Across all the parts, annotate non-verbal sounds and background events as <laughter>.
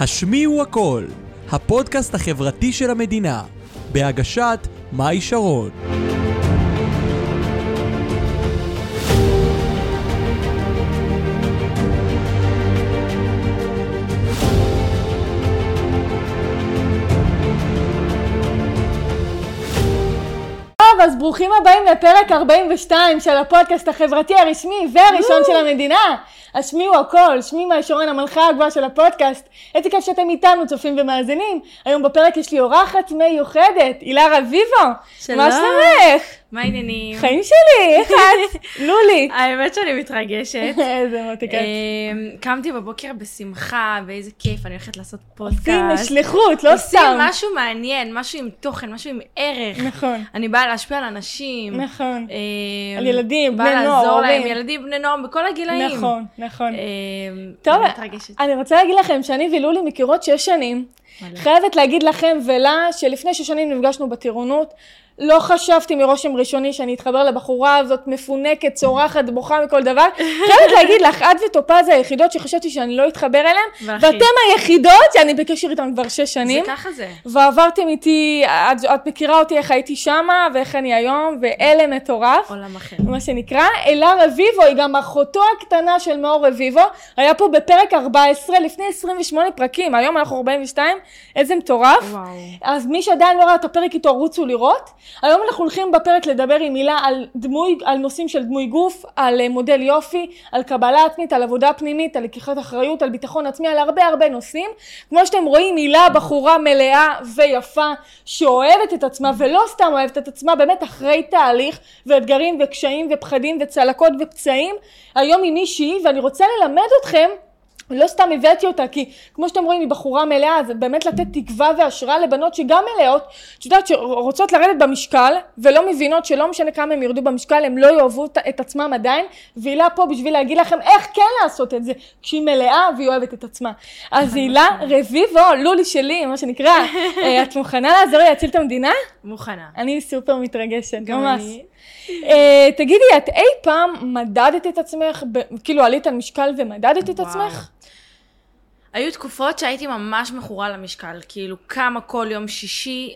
השמיעו הכל, הפודקאסט החברתי של המדינה, בהגשת מאי שרון. ברוכים הבאים לפרק 42 של הפודקאסט החברתי הרשמי והראשון של המדינה. השמיעו הכל, שמי מאי שרון המלכה הגבוהה של הפודקאסט. איזה כיף שאתם איתנו, צופים ומאזינים. היום בפרק יש לי אורחת מיוחדת, הילה רביבו. שלום. מה שלומך? מה העניינים? חיים שלי, איך את? לולי. האמת שאני מתרגשת. <laughs> איזה מותיקת. אמ, קמתי בבוקר בשמחה, ואיזה כיף, אני הולכת לעשות עושים פודקאסט. שליחות, לא עושים סתם. משהו מעניין, משהו עם תוכן, משהו עם ערך. נכון, אני באה להשפיע על אנשים. נכון. אמ, על ילדים, באה בני נוער, לעזור להם. ילדים, בני נוער, בכל הגילאים. נכון, נכון. אמ, טוב. אני רוצה להגיד לכם שאני ולולי מכירות שש שנים. מלא. חייבת להגיד לכם ולה שלפני שש שנים נפגשנו בטירונות. לא חשבתי מרושם ראשוני שאני אתחבר לבחורה הזאת מפונקת, צורחת, בוכה מכל דבר. <laughs> חייבת להגיד לך, את וטופז היחידות שחשבתי שאני לא אתחבר אליהן. ואתם היחידות שאני בקשר איתן כבר שש שנים. זה ככה זה. ועברתם איתי, את, את מכירה אותי איך הייתי שמה ואיך אני היום, ואלה מטורף. עולם אחר. מה שנקרא, אלה רביבו, היא גם אחותו הקטנה של מאור רביבו, היה פה בפרק 14 לפני 28 פרקים, היום אנחנו 42, איזה מטורף. וואו. אז מי שעדיין לא ראה את הפרק איתו, רוצו לראות. היום אנחנו הולכים בפרק לדבר עם הילה על דמוי, על נושאים של דמוי גוף, על אה, מודל יופי, על קבלה עצמית, על עבודה פנימית, על לקיחת אחריות, על ביטחון עצמי, על הרבה הרבה נושאים. כמו שאתם רואים, הילה בחורה מלאה ויפה, שאוהבת את עצמה, ולא סתם אוהבת את עצמה, באמת אחרי תהליך, ואתגרים וקשיים ופחדים וצלקות ופצעים. היום היא מישהי, ואני רוצה ללמד אתכם לא סתם הבאתי אותה, כי כמו שאתם רואים, היא בחורה מלאה, זה באמת לתת תקווה והשראה לבנות שגם מלאות, את יודעת, שרוצות לרדת במשקל, ולא מבינות שלא משנה כמה הם ירדו במשקל, הם לא יאהבו את- עצמם עדיין, והילה פה בשביל להגיד לכם איך כן לעשות את זה, כשהיא מלאה והיא אוהבת את עצמה. אז הילה רביבו, לולי שלי, מה שנקרא, אה, את מוכנה לעזור לי להציל את המדינה? מוכנה. אני סופר מתרגשת, גם ממש. אני. אה, תגידי, את אי פעם מדדת את עצמך, כאילו עלית על משקל ומדדת את וואו. עצמך? היו תקופות שהייתי ממש מכורה למשקל, כאילו קמה כל יום שישי,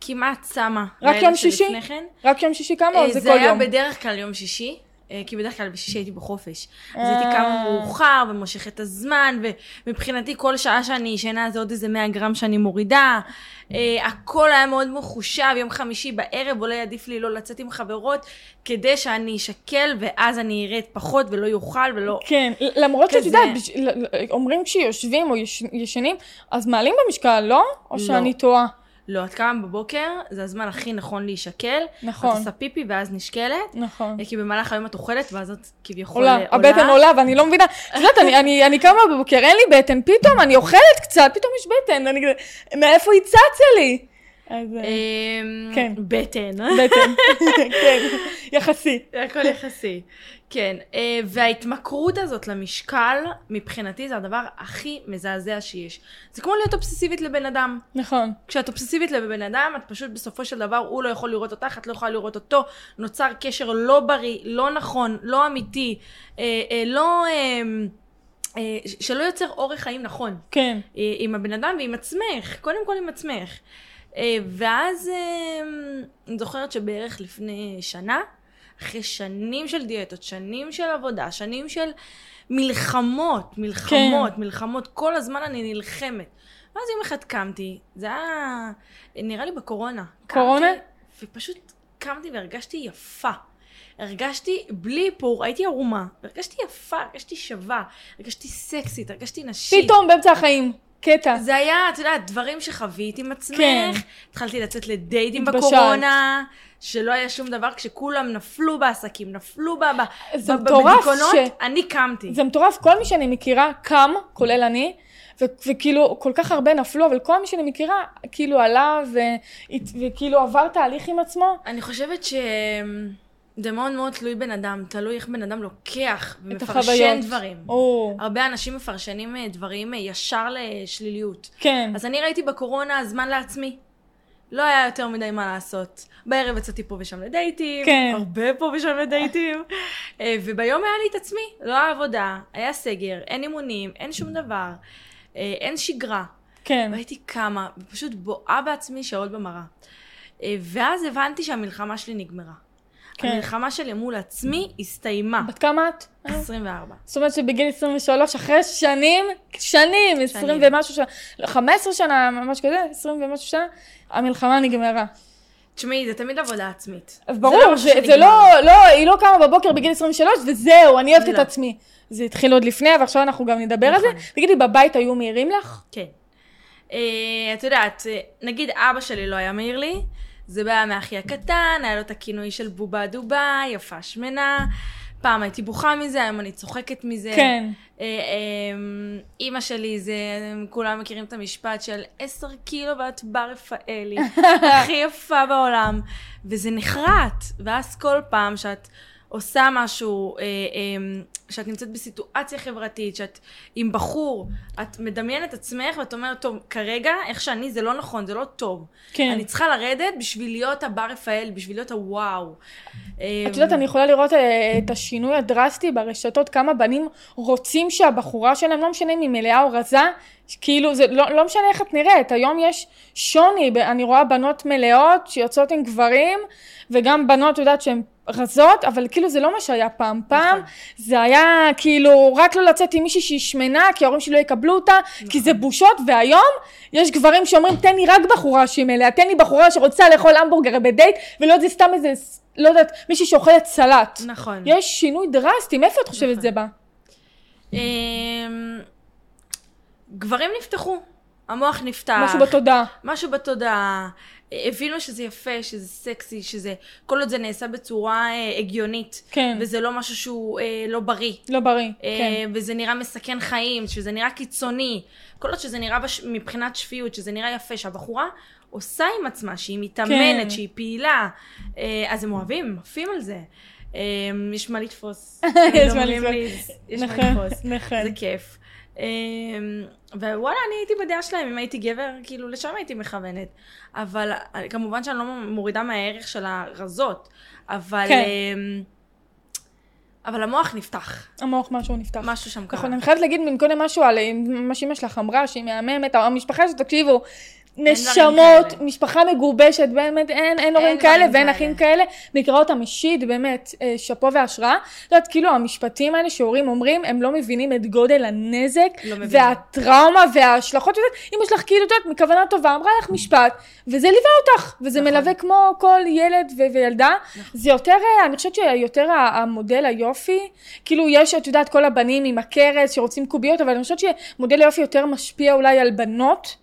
כמעט צמה. רק יום שישי? כן. רק יום שישי כמה או אה, זה זה כל היה יום? בדרך כלל יום שישי, כי בדרך כלל בשישי הייתי בחופש. אז אה. הייתי קמה מאוחר ומושכת את הזמן, ומבחינתי כל שעה שאני ישנה זה עוד איזה 100 גרם שאני מורידה. אה, הכל היה מאוד מחושב, יום חמישי בערב אולי עדיף לי לא לצאת עם חברות, כדי שאני אשקל ואז אני ארד פחות ולא יאכל ולא... כן, למרות שאת. יודעת, אומרים כשיושבים או יש- ישנים, אז מעלים במשקל, לא? או לא. שאני טועה? לא, את קמה בבוקר, זה הזמן הכי נכון להישקל. נכון. את עושה פיפי ואז נשקלת. נכון. כי במהלך היום את אוכלת, ואז את כביכול עולה, עולה. הבטן עולה ואני לא מבינה, את יודעת, אני- אני אני קמה בבוקר, אין לי בטן, פתאום אני אוכלת קצת, פתאום יש בטן, אני מאיפה היא צצה לי? אז אה, אמ, כן. בטן. בטן, <laughs> כן, יחסי. הכל יחסי. כן, אה, וההתמכרות הזאת למשקל, מבחינתי זה הדבר הכי מזעזע שיש. זה כמו להיות אובססיבית לבן אדם. נכון. כשאת אובססיבית לבן אדם, את פשוט בסופו של דבר, הוא לא יכול לראות אותך, את לא יכולה לראות אותו. נוצר קשר לא בריא, לא נכון, לא אמיתי, אה, אה, לא... שלא יוצר אורח חיים נכון. כן. עם הבן אדם ועם עצמך, קודם כל עם עצמך. ואז אני זוכרת שבערך לפני שנה, אחרי שנים של דיאטות, שנים של עבודה, שנים של מלחמות, מלחמות, כן. מלחמות, כל הזמן אני נלחמת. ואז יום אחד קמתי, זה היה נראה לי בקורונה. קורונה? קמתי, ופשוט קמתי והרגשתי יפה. הרגשתי בלי איפור, הייתי ערומה, הרגשתי יפה, הרגשתי שווה, הרגשתי סקסית, הרגשתי נשית. פתאום באמצע החיים, קטע. זה היה, את יודעת, דברים שחווית עם עצמך. כן. התחלתי לצאת לדייטים התבשלת. בקורונה, שלא היה שום דבר, כשכולם נפלו בעסקים, נפלו ב- ב- זה ב- מטורף בדיכאונות, ש- אני קמתי. זה מטורף, כל מי שאני מכירה קם, כולל אני, ו- וכאילו כל כך הרבה נפלו, אבל כל מי שאני מכירה כאילו עלה ו- וכאילו עבר תהליך עם עצמו. אני חושבת ש... זה מאוד מאוד תלוי בן אדם, תלוי איך בן אדם לוקח ומפרשן. דברים. או, הרבה אנשים מפרשנים אה, דברים אה, ישר לשליליות. כן. אז אני ראיתי בקורונה זמן לעצמי. לא היה יותר מדי מה לעשות. בערב יצאתי פה ושם לדייטים, כן. הרבה פה ושם לדייטים, <laughs> אה, וביום היה לי את עצמי, לא העבודה, היה סגר, אין אימונים, אין שום דבר. אין שגרה. כן. והייתי קמה, ופשוט בואה בעצמי שעות במראה. אה, ואז הבנתי שהמלחמה שלי נגמרה. כן. המלחמה שלי מול עצמי הסתיימה. בת כמה את? 24. זאת אומרת שבגיל 23, אחרי שנים, שנים, 20 ומשהו שנה, 15 שנה, ממש כזה, 20 ומשהו שנה, המלחמה נגמרה. תשמעי, זה תמיד עבודה עצמית. אז זה ברור, לא זה, זה שנגמר. לא, לא, היא לא קמה בבוקר בגיל 23 וזהו, אני אוהבת את לא. עצמי. זה התחיל עוד לפני, ועכשיו אנחנו גם נדבר על זה. נכון. תגידי, בבית היו מעירים לך? כן. אה, את יודעת, אה, נגיד אבא שלי לא היה מעיר לי, זה בא מאחי הקטן, היה לו את הכינוי של בובה דובה, יפה שמנה. פעם הייתי בוכה מזה, היום אני צוחקת מזה. כן. אה, אה, אימא שלי זה, כולם מכירים את המשפט של עשר קילו ואת בר רפאלי, <laughs> הכי יפה בעולם. וזה נחרט, ואז כל פעם שאת עושה משהו, אה, אה, שאת נמצאת בסיטואציה חברתית, שאת עם בחור, את מדמיינת עצמך ואת אומרת, טוב, כרגע, איך שאני, זה לא נכון, זה לא טוב. כן. אני צריכה לרדת בשביל להיות הבר רפאל, בשביל להיות הוואו. את יודעת, אני יכולה לראות אה, את השינוי הדרסטי ברשתות, כמה בנים רוצים שהבחורה שלהם, לא משנה אם היא מלאה או רזה, כאילו, זה לא, לא משנה איך את נראית, היום יש שוני, אני רואה בנות מלאות שיוצאות עם גברים, וגם בנות, את יודעת, שהן רזות, אבל כאילו זה לא מה שהיה פעם. פעם זה היה כאילו רק לא לצאת עם מישהי שהיא שמנה, כי ההורים שלי לא יקבלו אותה, כי זה בושות, והיום יש גברים שאומרים, תן לי רק בחורה שהיא מלאה, תן לי בחורה שרוצה לאכול המבורגר בדייט, ולא זה סתם איזה, לא יודעת, מישהי שאוכלת סלט. נכון. יש שינוי דרסטי, מאיפה את חושבת נכון. זה בא? אמ, גברים נפתחו, המוח נפתח. משהו בתודעה. משהו בתודעה. הבינו שזה יפה, שזה סקסי, שזה... כל עוד זה נעשה בצורה אה, הגיונית. כן. וזה לא משהו שהוא אה, לא בריא. לא בריא, אה, כן. וזה נראה מסכן חיים, שזה נראה קיצוני. כל עוד שזה נראה בש... מבחינת שפיות, שזה נראה יפה, שהבחורה עושה עם עצמה, שהיא מתאמנת, כן. שהיא פעילה, אה, אז הם אוהבים, עפים על זה. אה, יש מה לתפוס. <laughs> יש מה לתפוס. יש מה לתפוס. נכון. זה כיף. אה, ווואלה, אני הייתי בדעה שלהם, אם הייתי גבר, כאילו, לשם הייתי מכוונת. אבל כמובן שאני לא מורידה מהערך של הרזות, אבל... כן. אה, אבל המוח נפתח. המוח משהו נפתח. משהו שם קרה. נכון, אני חייבת להגיד מקודם משהו על מה שאמא שלך אמרה, שהיא מהממת, המשפחה הזאת, תקשיבו, נשמות. משפחה מגובשת, באמת, אין, אין הורים כאלה ואין. אחים כאלה, מכירה אותם אישית, באמת, אה, שאפו והשראה. את יודעת, כאילו המשפטים האלה שהורים אומרים, הם לא מבינים את גודל הנזק, לא. והטראומה וההשלכות, יודעת, אמא שלך כאילו, את יודעת, מכוונה טובה, אמרה לך משפט, וזה ליווה אותך, וזה נכון. מלווה כמו כל ילד ו- וילדה. זה יותר, אה, אני חושבת שיותר המודל היופי, כאילו יש, את יודעת, כל הבנים עם הכרס שרוצים קוביות, אבל אני חושבת שמודל היופי יותר משפיע אולי על בנות,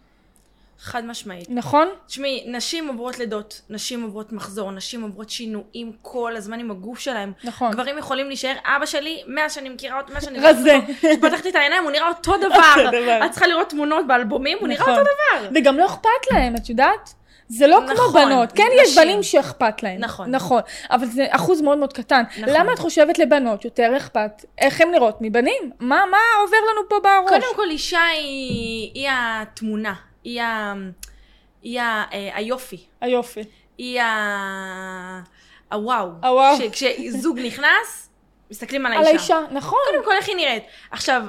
חד משמעית. נכון? תשמעי, נשים עוברות לידות, נשים עוברות מחזור, נשים עוברות שינויים כל הזמן עם הגוף שלהם. נכון. גברים יכולים להישאר, אבא שלי, מאז שאני מכירה אותו, מאז שאני... רזה. פתחתי את העיניים, הוא נראה אותו דבר. את צריכה לראות תמונות באלבומים, הוא נראה נכון. אותו דבר. וגם לא אכפת להם, את יודעת? זה לא כמו נכון, בנות. כן, נשים. יש בנים שאכפת להם. נכון. נכון. אבל זה אחוז מאוד מאוד קטן. נכון. למה את חושבת לבנות יותר אכפת? איך הן נראות מבנים? מה, מה עובר לנו פה בראש? קודם כל, אישה היא, היא התמונה, היא, ה, היא ה, אה, היופי, היופי. היא ה... הוואו. הוואו. כש- כשזוג נכנס, מסתכלים על על האישה. האישה, נכון. קודם כל, איך היא נראית. עכשיו,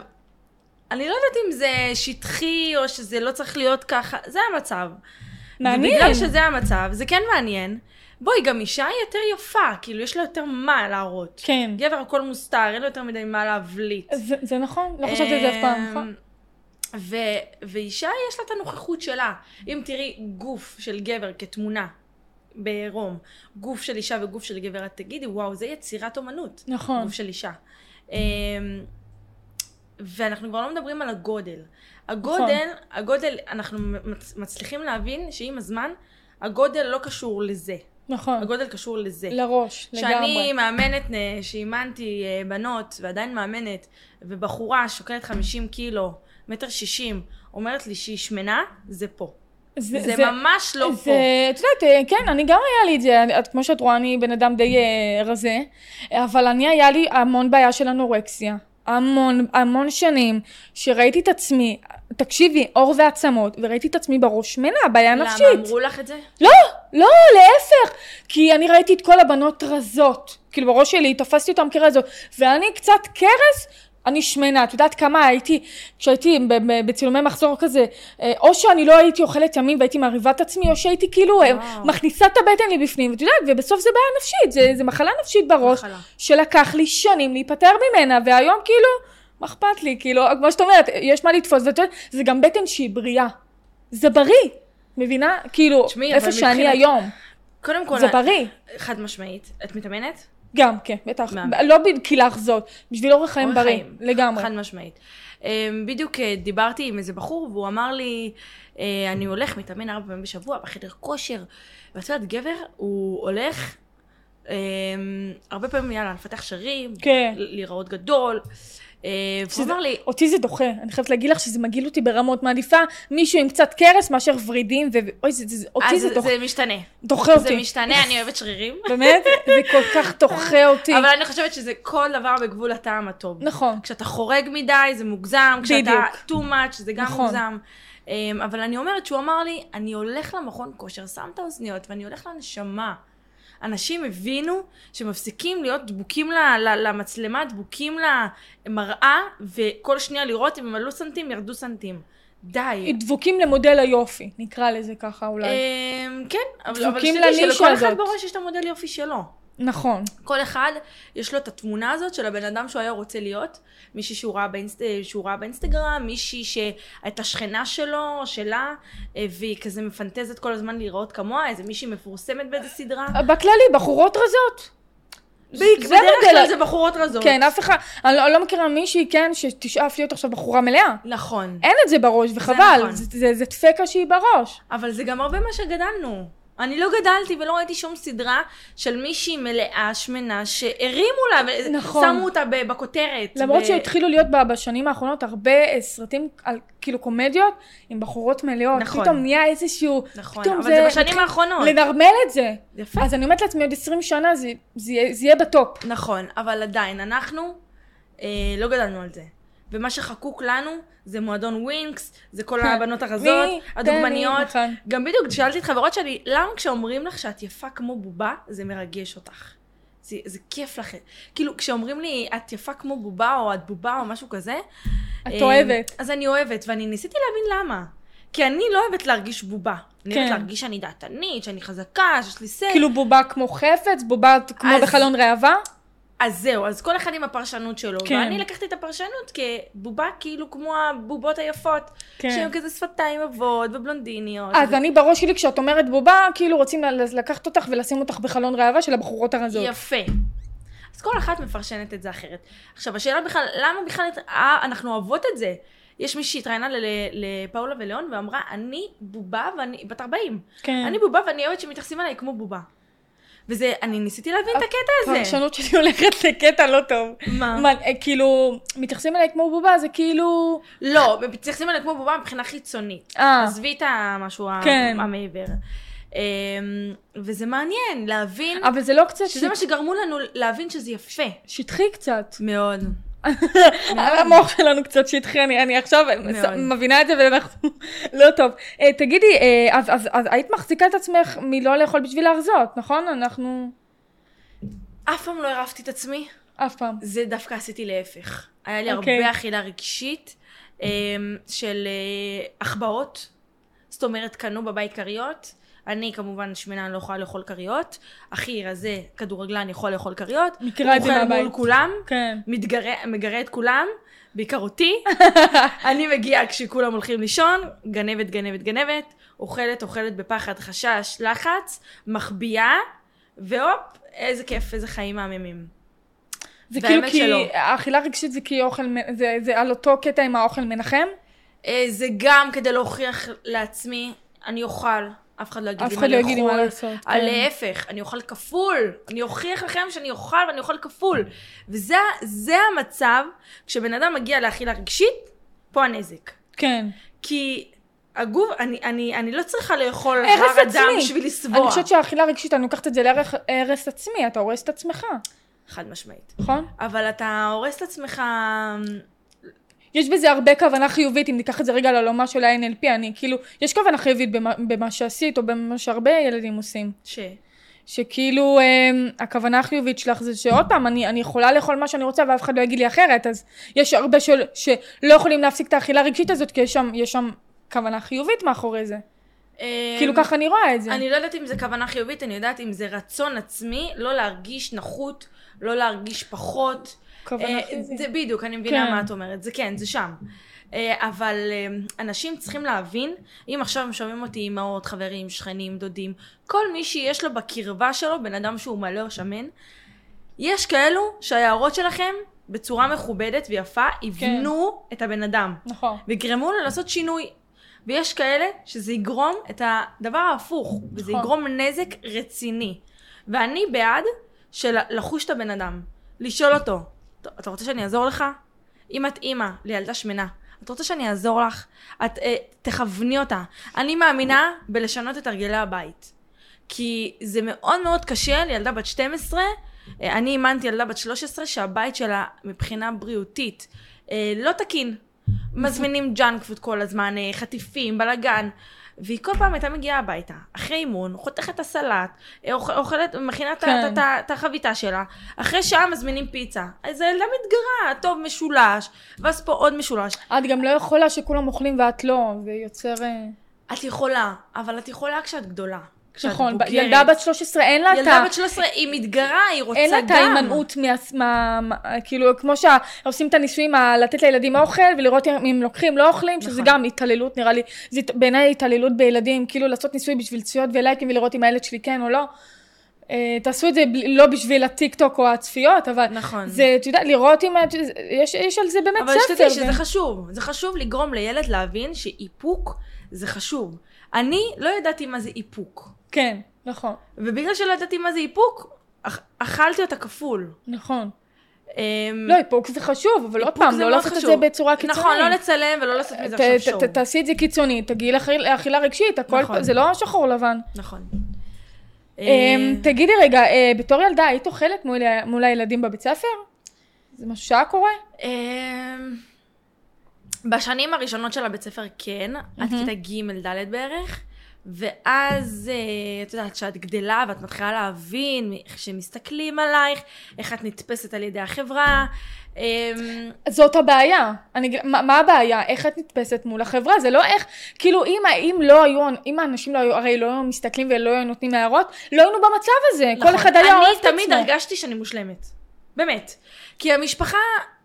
אני לא יודעת אם זה שטחי, או שזה לא צריך להיות ככה, זה המצב. מעניין. ובגלל שזה המצב, זה כן מעניין. בואי, גם אישה היא יותר יפה, כאילו, יש לה יותר מה להראות. כן. גבר הכל מוסתר, אין לו יותר מדי מה להבליט. זה, זה נכון, לא חשבתי על זה אף פעם, נכון? ו- ואישה יש לה את הנוכחות שלה. אם תראי גוף של גבר כתמונה בעירום, גוף של אישה וגוף של גבר, את תגידי, וואו, זה יצירת אומנות. נכון. גוף של אישה. אמ, ואנחנו כבר לא מדברים על הגודל. הגודל, הגודל, אנחנו מצ- מצליחים להבין שעם הזמן, הגודל לא קשור לזה. נכון. הגודל קשור לזה. לראש, כשאני לגמרי. מאמנת, אה, שאימנתי אה, בנות, ועדיין מאמנת, ובחורה שוקלת 50 קילו, מטר שישים, אומרת לי שהיא שמנה, זה פה. זה, ממש לא זה, פה. את יודעת, אה, כן, אני גם היה לי את זה, את, כמו שאת רואה, אני בן אדם די אה, רזה, אבל אני, היה לי המון בעיה של אנורקסיה. המון, המון שנים, שראיתי את עצמי, תקשיבי, עור ועצמות, וראיתי את עצמי בראש שמנה, בעיה נפשית. למה אמרו לך את זה? לא, לא, להפך. כי אני ראיתי את כל הבנות רזות. כאילו בראש שלי תפסתי אותן כרזות. ואני קצת קרס, אני שמנה, את יודעת כמה הייתי, כשהייתי בצילומי מחזור כזה, אה, או שאני לא הייתי אוכלת ימים והייתי מרהיבה את עצמי, או שהייתי כאילו אה, וואו. מכניסה את הבטן לי בפנים, ואת יודעת, ובסוף זה בעיה נפשית, זה, זה מחלה נפשית בראש, מחלה. שלקח לי שנים להיפטר ממנה, והיום כאילו, מה אכפת לי, כאילו, כמו שאת אומרת, יש מה לתפוס, ואת יודעת, זה גם בטן שהיא בריאה, זה בריא, מבינה? כאילו, תשמעי, איפה שאני מבחינת- היום, קודם כל, זה בריא. חד משמעית. את מתאמנת? גם, כן, בטח. מה? לא כי לחזות, בשביל אורח חיים בריא, חיים. לגמרי. חד משמעית. אמ, בדיוק אה, דיברתי עם איזה בחור, והוא אמר לי, אה, אני הולך, מתאמן ארבע פעמים בשבוע בחדר כושר. ואת יודעת, גבר, הוא הולך אמ, הרבה פעמים, יאללה, לפתח שרירים, כן. להיראות גדול. אה, והוא אמר לי, אותי זה דוחה, אני חייבת להגיד לך שזה מגעיל אותי ברמות, מעדיפה מישהו עם קצת קרס מאשר ורידים, ו... אוי, זה, זה, אותי זה, דוחה, זה משתנה. דוחה זה אותי. משתנה, אני אוהבת שרירים. <laughs> באמת? זה כל כך דוחה אותי. אבל אני חושבת שזה כל דבר בגבול הטעם הטוב. נכון. כשאתה חורג מדי זה מוגזם, כשאתה too much זה גם נכון. מוגזם. אמ, אבל אני אומרת שהוא אמר לי, אני הולך למכון כושר, שם את האוזניות ואני הולך לנשמה. אנשים הבינו שמפסיקים להיות דבוקים ל- ל- למצלמה, דבוקים למראה, וכל שנייה לראות אם הם עלו סנטים, ירדו סנטים. די. דבוקים למודל היופי, נקרא לזה ככה אולי. אמ, כן, אבל אבל שתדעי שלכל אחד. בראש יש את המודל יופי שלו. נכון. כל אחד יש לו את התמונה הזאת של הבן אדם שהוא היה רוצה להיות, מישהי שהוא ראה, באינסט... שהוא ראה באינסטגרם, מישהי שהייתה שכנה שלו שלה, אה, והיא כזה מפנטזת כל הזמן להיראות כמוה, איזה מישהי מפורסמת באיזה סדרה. בכללי, בחורות רזות. זה בדרך. כלל זה בחורות רזות. כן, אף אחד, אני לא, לא מכירה מישהי, כן, שתשאף להיות עכשיו בחורה מלאה. נכון. אין את זה בראש, וחבל. נכון. זה, זה, זה דפקה שהיא בראש. אבל זה גם הרבה מה שגדלנו. אני לא גדלתי ולא ראיתי שום סדרה של מישהי מלאה, שמנה, שהרימו לה, נכון. ושמו אותה בכותרת. למרות ו- שהתחילו להיות בשנים האחרונות הרבה אה, סרטים על כאילו קומדיות עם בחורות מלאות. נכון. פתאום נהיה איזשהו... נכון, פתאום אבל זה בשנים מתחיל האחרונות. לנרמל את זה. יפה. אז אני אומרת לעצמי עוד 20 שנה זה, זה, זה יהיה בטופ. נכון, אבל עדיין, אנחנו אה, לא גדלנו על זה. ומה שחקוק לנו זה מועדון ווינקס, זה כל. <laughs> הבנות הרזות? הדוגמניות. נכון. גם בדיוק, שאלתי את חברות שלי, למה כשאומרים לך שאת יפה כמו בובה, זה מרגש אותך? זה, זה כיף לכם. כאילו, כשאומרים לי, את יפה כמו בובה, או את בובה, או משהו כזה, את אה, אוהבת. אז אני אוהבת, ואני ניסיתי להבין למה. כי אני לא אוהבת להרגיש בובה. אני אוהבת כן. להרגיש שאני דעתנית, שאני חזקה, שיש לי סט. כאילו בובה כמו חפץ, בובה כמו אז- בחלון ראווה. אז זהו, אז כל אחד עם הפרשנות שלו. כן. ואני לקחתי את הפרשנות כבובה כאילו כמו הבובות היפות. כן. שהן כזה שפתיים עבות ובלונדיניות. אז ו- אני בראש שלי כשאת אומרת בובה, כאילו רוצים לקחת אותך ולשים אותך בחלון ראווה של הבחורות הרזות. יפה. אז כל אחת מפרשנת את זה אחרת. עכשיו, השאלה בכלל, למה בכלל אה, אנחנו אוהבות את זה? יש מישהי שהתראיינה ל- ל- לפאולה וליאון ואמרה, אני בובה ואני בת 40. כן. אני בובה ואני אוהבת שמתייחסים אליי כמו בובה. וזה, אני ניסיתי להבין את הקטע הזה. הפרשנות שלי הולכת לקטע לא טוב. מה? מה, אה, כאילו, מתייחסים אליי כמו בובה, זה כאילו... לא, מתייחסים אליי כמו בובה מבחינה חיצונית. אה, עזבי את המשהו כן. המעבר. אמ, וזה מעניין להבין, אבל זה לא קצת שזה מה שגרמו לנו להבין שזה יפה. שטחי קצת. מאוד. המוח שלנו קצת שטחי, אני, אני עכשיו. מבינה את זה ואנחנו <laughs> לא טוב. אה, תגידי, אה, אז, אז, אז היית מחזיקה את עצמך מלא לאכול בשביל להרזות, נכון? אנחנו... אף פעם לא הרפתי את עצמי, אף פעם. זה דווקא עשיתי להפך. היה לי אוקיי. הרבה אכילה רגשית אמ, של אה, החבאות. זאת אומרת, קנו בבית כריות. אני כמובן שמנה אני לא יכולה לאכול כריות. אחי רזה, כדורגלן יכול לאכול כריות. מכירה את זה הוא אוכל מהבית. מול כולם. כן. מתגרה, מגרה את כולם, בעיקר אותי. <laughs> אני מגיעה כשכולם הולכים לישון, גנבת, גנבת, גנבת, אוכלת, אוכלת בפחד, חשש, לחץ, מחביאה, והופ, איזה כיף, איזה חיים מהממים. זה כאילו כי... שלא. האכילה רגשית זה כי אוכל... זה, זה על אותו קטע עם האוכל מנחם? אה, זה גם כדי להוכיח לעצמי, אני אוכל. אף אחד לא יגיד אף לי אחד מה לא יגיד לי מה לאכול. לעשות, אה, כן. להפך, אני אוכל כפול. אני אוכיח לכם שאני אוכל ואני אוכל כפול. וזה זה המצב, כשבן אדם מגיע לאכילה רגשית, פה הנזק. כן. כי הגוף, אני, אני, אני לא צריכה לאכול הר אדם. בשביל לסבוע. אני חושבת שהאכילה רגשית, אני לוקחת את זה להרס עצמי, אתה הורס את עצמך, חד משמעית. נכון? אבל אתה הורס את עצמך... יש בזה הרבה כוונה חיובית, אם ניקח את זה רגע לעולמה של ה-NLP, אני כאילו, יש כוונה חיובית במה, במה שעשית, או במה שהרבה ילדים עושים. ש... שכאילו אה, הכוונה החיובית שלך זה שעוד פעם, אני, אני יכולה לאכול מה שאני רוצה ואף אחד לא יגיד לי אחרת, אז יש הרבה של, שלא יכולים להפסיק את האכילה הרגשית הזאת, כי יש שם, יש שם כוונה חיובית מאחורי זה. כאילו ככה אני רואה את זה. אני לא יודעת אם זה כוונה חיובית, אני יודעת אם זה רצון עצמי, לא להרגיש נחות, לא להרגיש פחות. כוונה אה, חיובית. זה בדיוק, אני מבינה כן. מה את אומרת, זה כן, זה שם. אה, אבל אה, אנשים צריכים להבין, אם עכשיו הם שומעים אותי אמהות, חברים, שכנים, דודים, כל מי שיש לו בקרבה שלו בן אדם שהוא מלא או שמן, יש כאלו שההערות שלכם בצורה מכובדת ויפה יבנו את הבן אדם. נכון. ויגרמו לו לעשות שינוי. ויש כאלה שזה יגרום את הדבר ההפוך, וזה נכון. יגרום נזק רציני. ואני בעד של לחוש את הבן אדם, לשאול אותו, "ט- אתה רוצה שאני אעזור לך? אם את אימא לילדה שמנה, את רוצה שאני אעזור לך? את אה, תכווני אותה. אני מאמינה בלשנות את הרגלי הבית. כי זה מאוד מאוד קשה לילדה בת 12, אה, אני אימנתי ילדה בת 13 שהבית שלה מבחינה בריאותית אה, לא תקין. מזמינים junk food כל הזמן, אה, חטיפים, בלאגן. והיא כל פעם הייתה מגיעה הביתה, אחרי אימון, חותכת את הסלט, אוכ- אוכלת, מכינה את כן. את החביתה שלה, אחרי שעה מזמינים פיצה. אז הילדה מתגרה, טוב, משולש, ואז פה עוד משולש. את גם לא יכולה שכולם אוכלים ואת לא, זה יוצר... אה, את יכולה, אבל את יכולה כשאת גדולה. נכון, בוגרת. ילדה בת 13 אין לה את ה... ילדה בת 13, היא מתגרה, היא רוצה אין לה גם. את ההימנעות מה... כאילו, כמו שעושים את הניסויים, לתת לילדים אוכל ולראות אם הם לוקחים, לא אוכלים, שזה נכון. גם התעללות, נראה לי. זה בעיניי התעללות בילדים, כאילו לעשות ניסוי בשביל צפיות ולייקים ולראות אם הילד שלי כן או לא. אה, תעשו את זה לא בשביל הטיק טוק או הצפיות, אבל נכון. זה, את יודעת, לראות אם... יש, יש על זה באמת אבל ספר. שתדעי ו- שזה חשוב. זה חשוב לגרום לילד להבין שאיפוק זה חשוב. אני לא ידעתי מה זה איפוק. כן, נכון, ובגלל שלא ידעתי מה זה איפוק, אכ- אכלתי אותה כפול. נכון. אמ, לא, איפוק זה חשוב, אבל עוד פעם, לא לעשות את. זה בצורה קיצונית. נכון, לא לצלם ולא לעשות מזה עכשיו שואו. תעשי את זה קיצוני, תגיעי לאכיל- לאכילה רגשית, הכל, נכון. זה לא שחור לבן. נכון. אמ, תגידי רגע, אה, בתור ילדה היית אוכלת מול הילדים בבית ספר? זה משהו שהיה קורה? אמ, בשנים הראשונות של הבית ספר כן, עד כיתה ג' ד' בערך, ואז אה, את יודעת שאת גדלה ואת מתחילה להבין איך שמסתכלים עלייך, איך את נתפסת על ידי החברה. אמ, זאת הבעיה. אני, מה, מה הבעיה? איך את נתפסת מול החברה? זה לא איך, כאילו אם, אם לא היו, אם האנשים לא היו, הרי לא היו מסתכלים ולא היו נותנים הערות, לא היינו במצב הזה. כל נכון. אחד היה אוהב את עצמו. אני תמיד הרגשתי שאני מושלמת. באמת. כי המשפחה,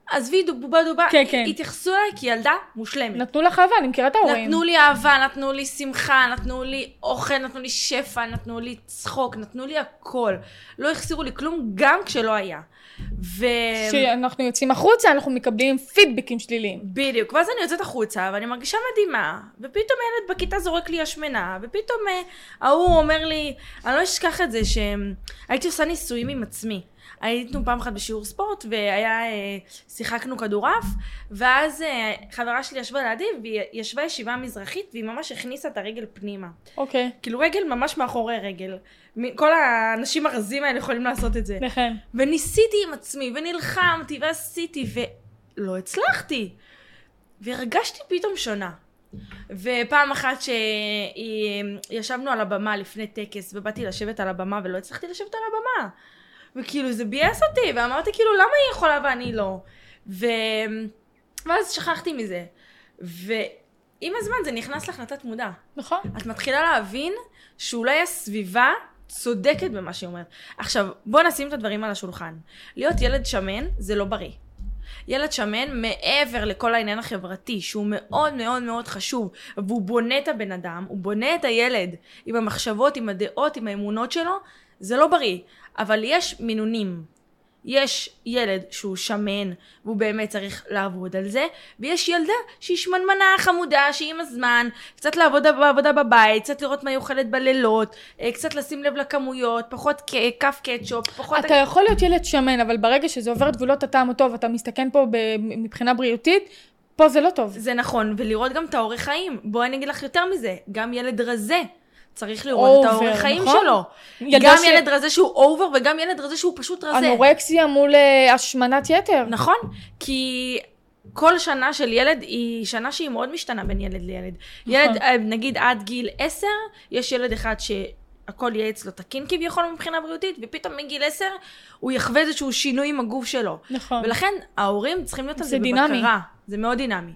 עזבי בובה דובה, כן, כן. התייחסו אליי כילדה מושלמת. נתנו לך אהבה, אני מכירה את ההורים. נתנו לי אהבה, נתנו לי שמחה, נתנו לי אוכל, נתנו לי שפע, נתנו לי צחוק, נתנו לי הכל. לא החסירו לי כלום, גם כשלא היה. ו... כשאנחנו יוצאים החוצה, אנחנו מקבלים פידבקים שליליים. בדיוק, ואז אני יוצאת החוצה ואני מרגישה מדהימה, ופתאום ילד בכיתה זורק לי השמנה, ופתאום אה, ההוא אומר לי, אני לא אשכח את זה שהייתי עושה ניסויים עם עצמי. היינו פעם אחת בשיעור ספורט והיה, אה, שיחקנו כדורעף, ואז אה, חברה שלי ישבה לידי והיא ישבה ישיבה מזרחית והיא ממש הכניסה את הרגל פנימה. אוקיי. כאילו רגל ממש מאחורי רגל. כל האנשים הרזים האלה יכולים לעשות את זה. לכן. וניסיתי עם עצמי, ונלחמתי, ועשיתי, ולא הצלחתי. והרגשתי פתאום שונה. ופעם אחת שישבנו על הבמה לפני טקס, ובאתי לשבת על הבמה, ולא הצלחתי לשבת על הבמה. וכאילו זה ביאס אותי, ואמרתי כאילו למה היא יכולה ואני לא? ו... ואז שכחתי מזה. ועם הזמן זה נכנס לך לתת מודע. נכון. את מתחילה להבין שאולי הסביבה צודקת במה שהיא אומרת. עכשיו, בוא נשים את הדברים על השולחן. להיות ילד שמן זה לא בריא. ילד שמן, מעבר לכל העניין החברתי, שהוא מאוד מאוד מאוד חשוב, והוא בונה את הבן אדם, הוא בונה את הילד עם המחשבות, עם הדעות, עם האמונות שלו, זה לא בריא. אבל יש מינונים. יש ילד שהוא שמן, והוא באמת צריך לעבוד על זה, ויש ילדה שהיא שמנמנה חמודה, שהיא עם הזמן, קצת לעבוד בעבודה בבית, קצת לראות מה היא אוכלת בלילות, אה, קצת לשים לב לכמויות, פחות כף קטשופ, פחות... אתה יכול להיות ילד שמן, אבל ברגע שזה עובר את גבולות הטעם הטוב, אתה מסתכן פה מבחינה בריאותית, פה זה לא טוב. זה נכון, ולראות גם את האורך חיים. בואי אני אגיד לך יותר מזה, גם ילד רזה. צריך לראות את over, האורך חיים נכון? שלו. גם ש- ילד רזה שהוא over וגם ילד רזה שהוא פשוט רזה. אנורקסיה מול אה, השמנת יתר. נכון, כי כל שנה של ילד היא שנה שהיא מאוד משתנה בין ילד לילד. ילד, נכון. אה, נגיד עד גיל 10, יש ילד אחד ש... הכל יהיה אצלו תקין כביכול מבחינה בריאותית, ופתאום מגיל 10 הוא יחווה איזשהו שינוי עם הגוף שלו. נכון. ולכן ההורים צריכים להיות על זה זה דינמי. בבקרה. זה מאוד דינמי.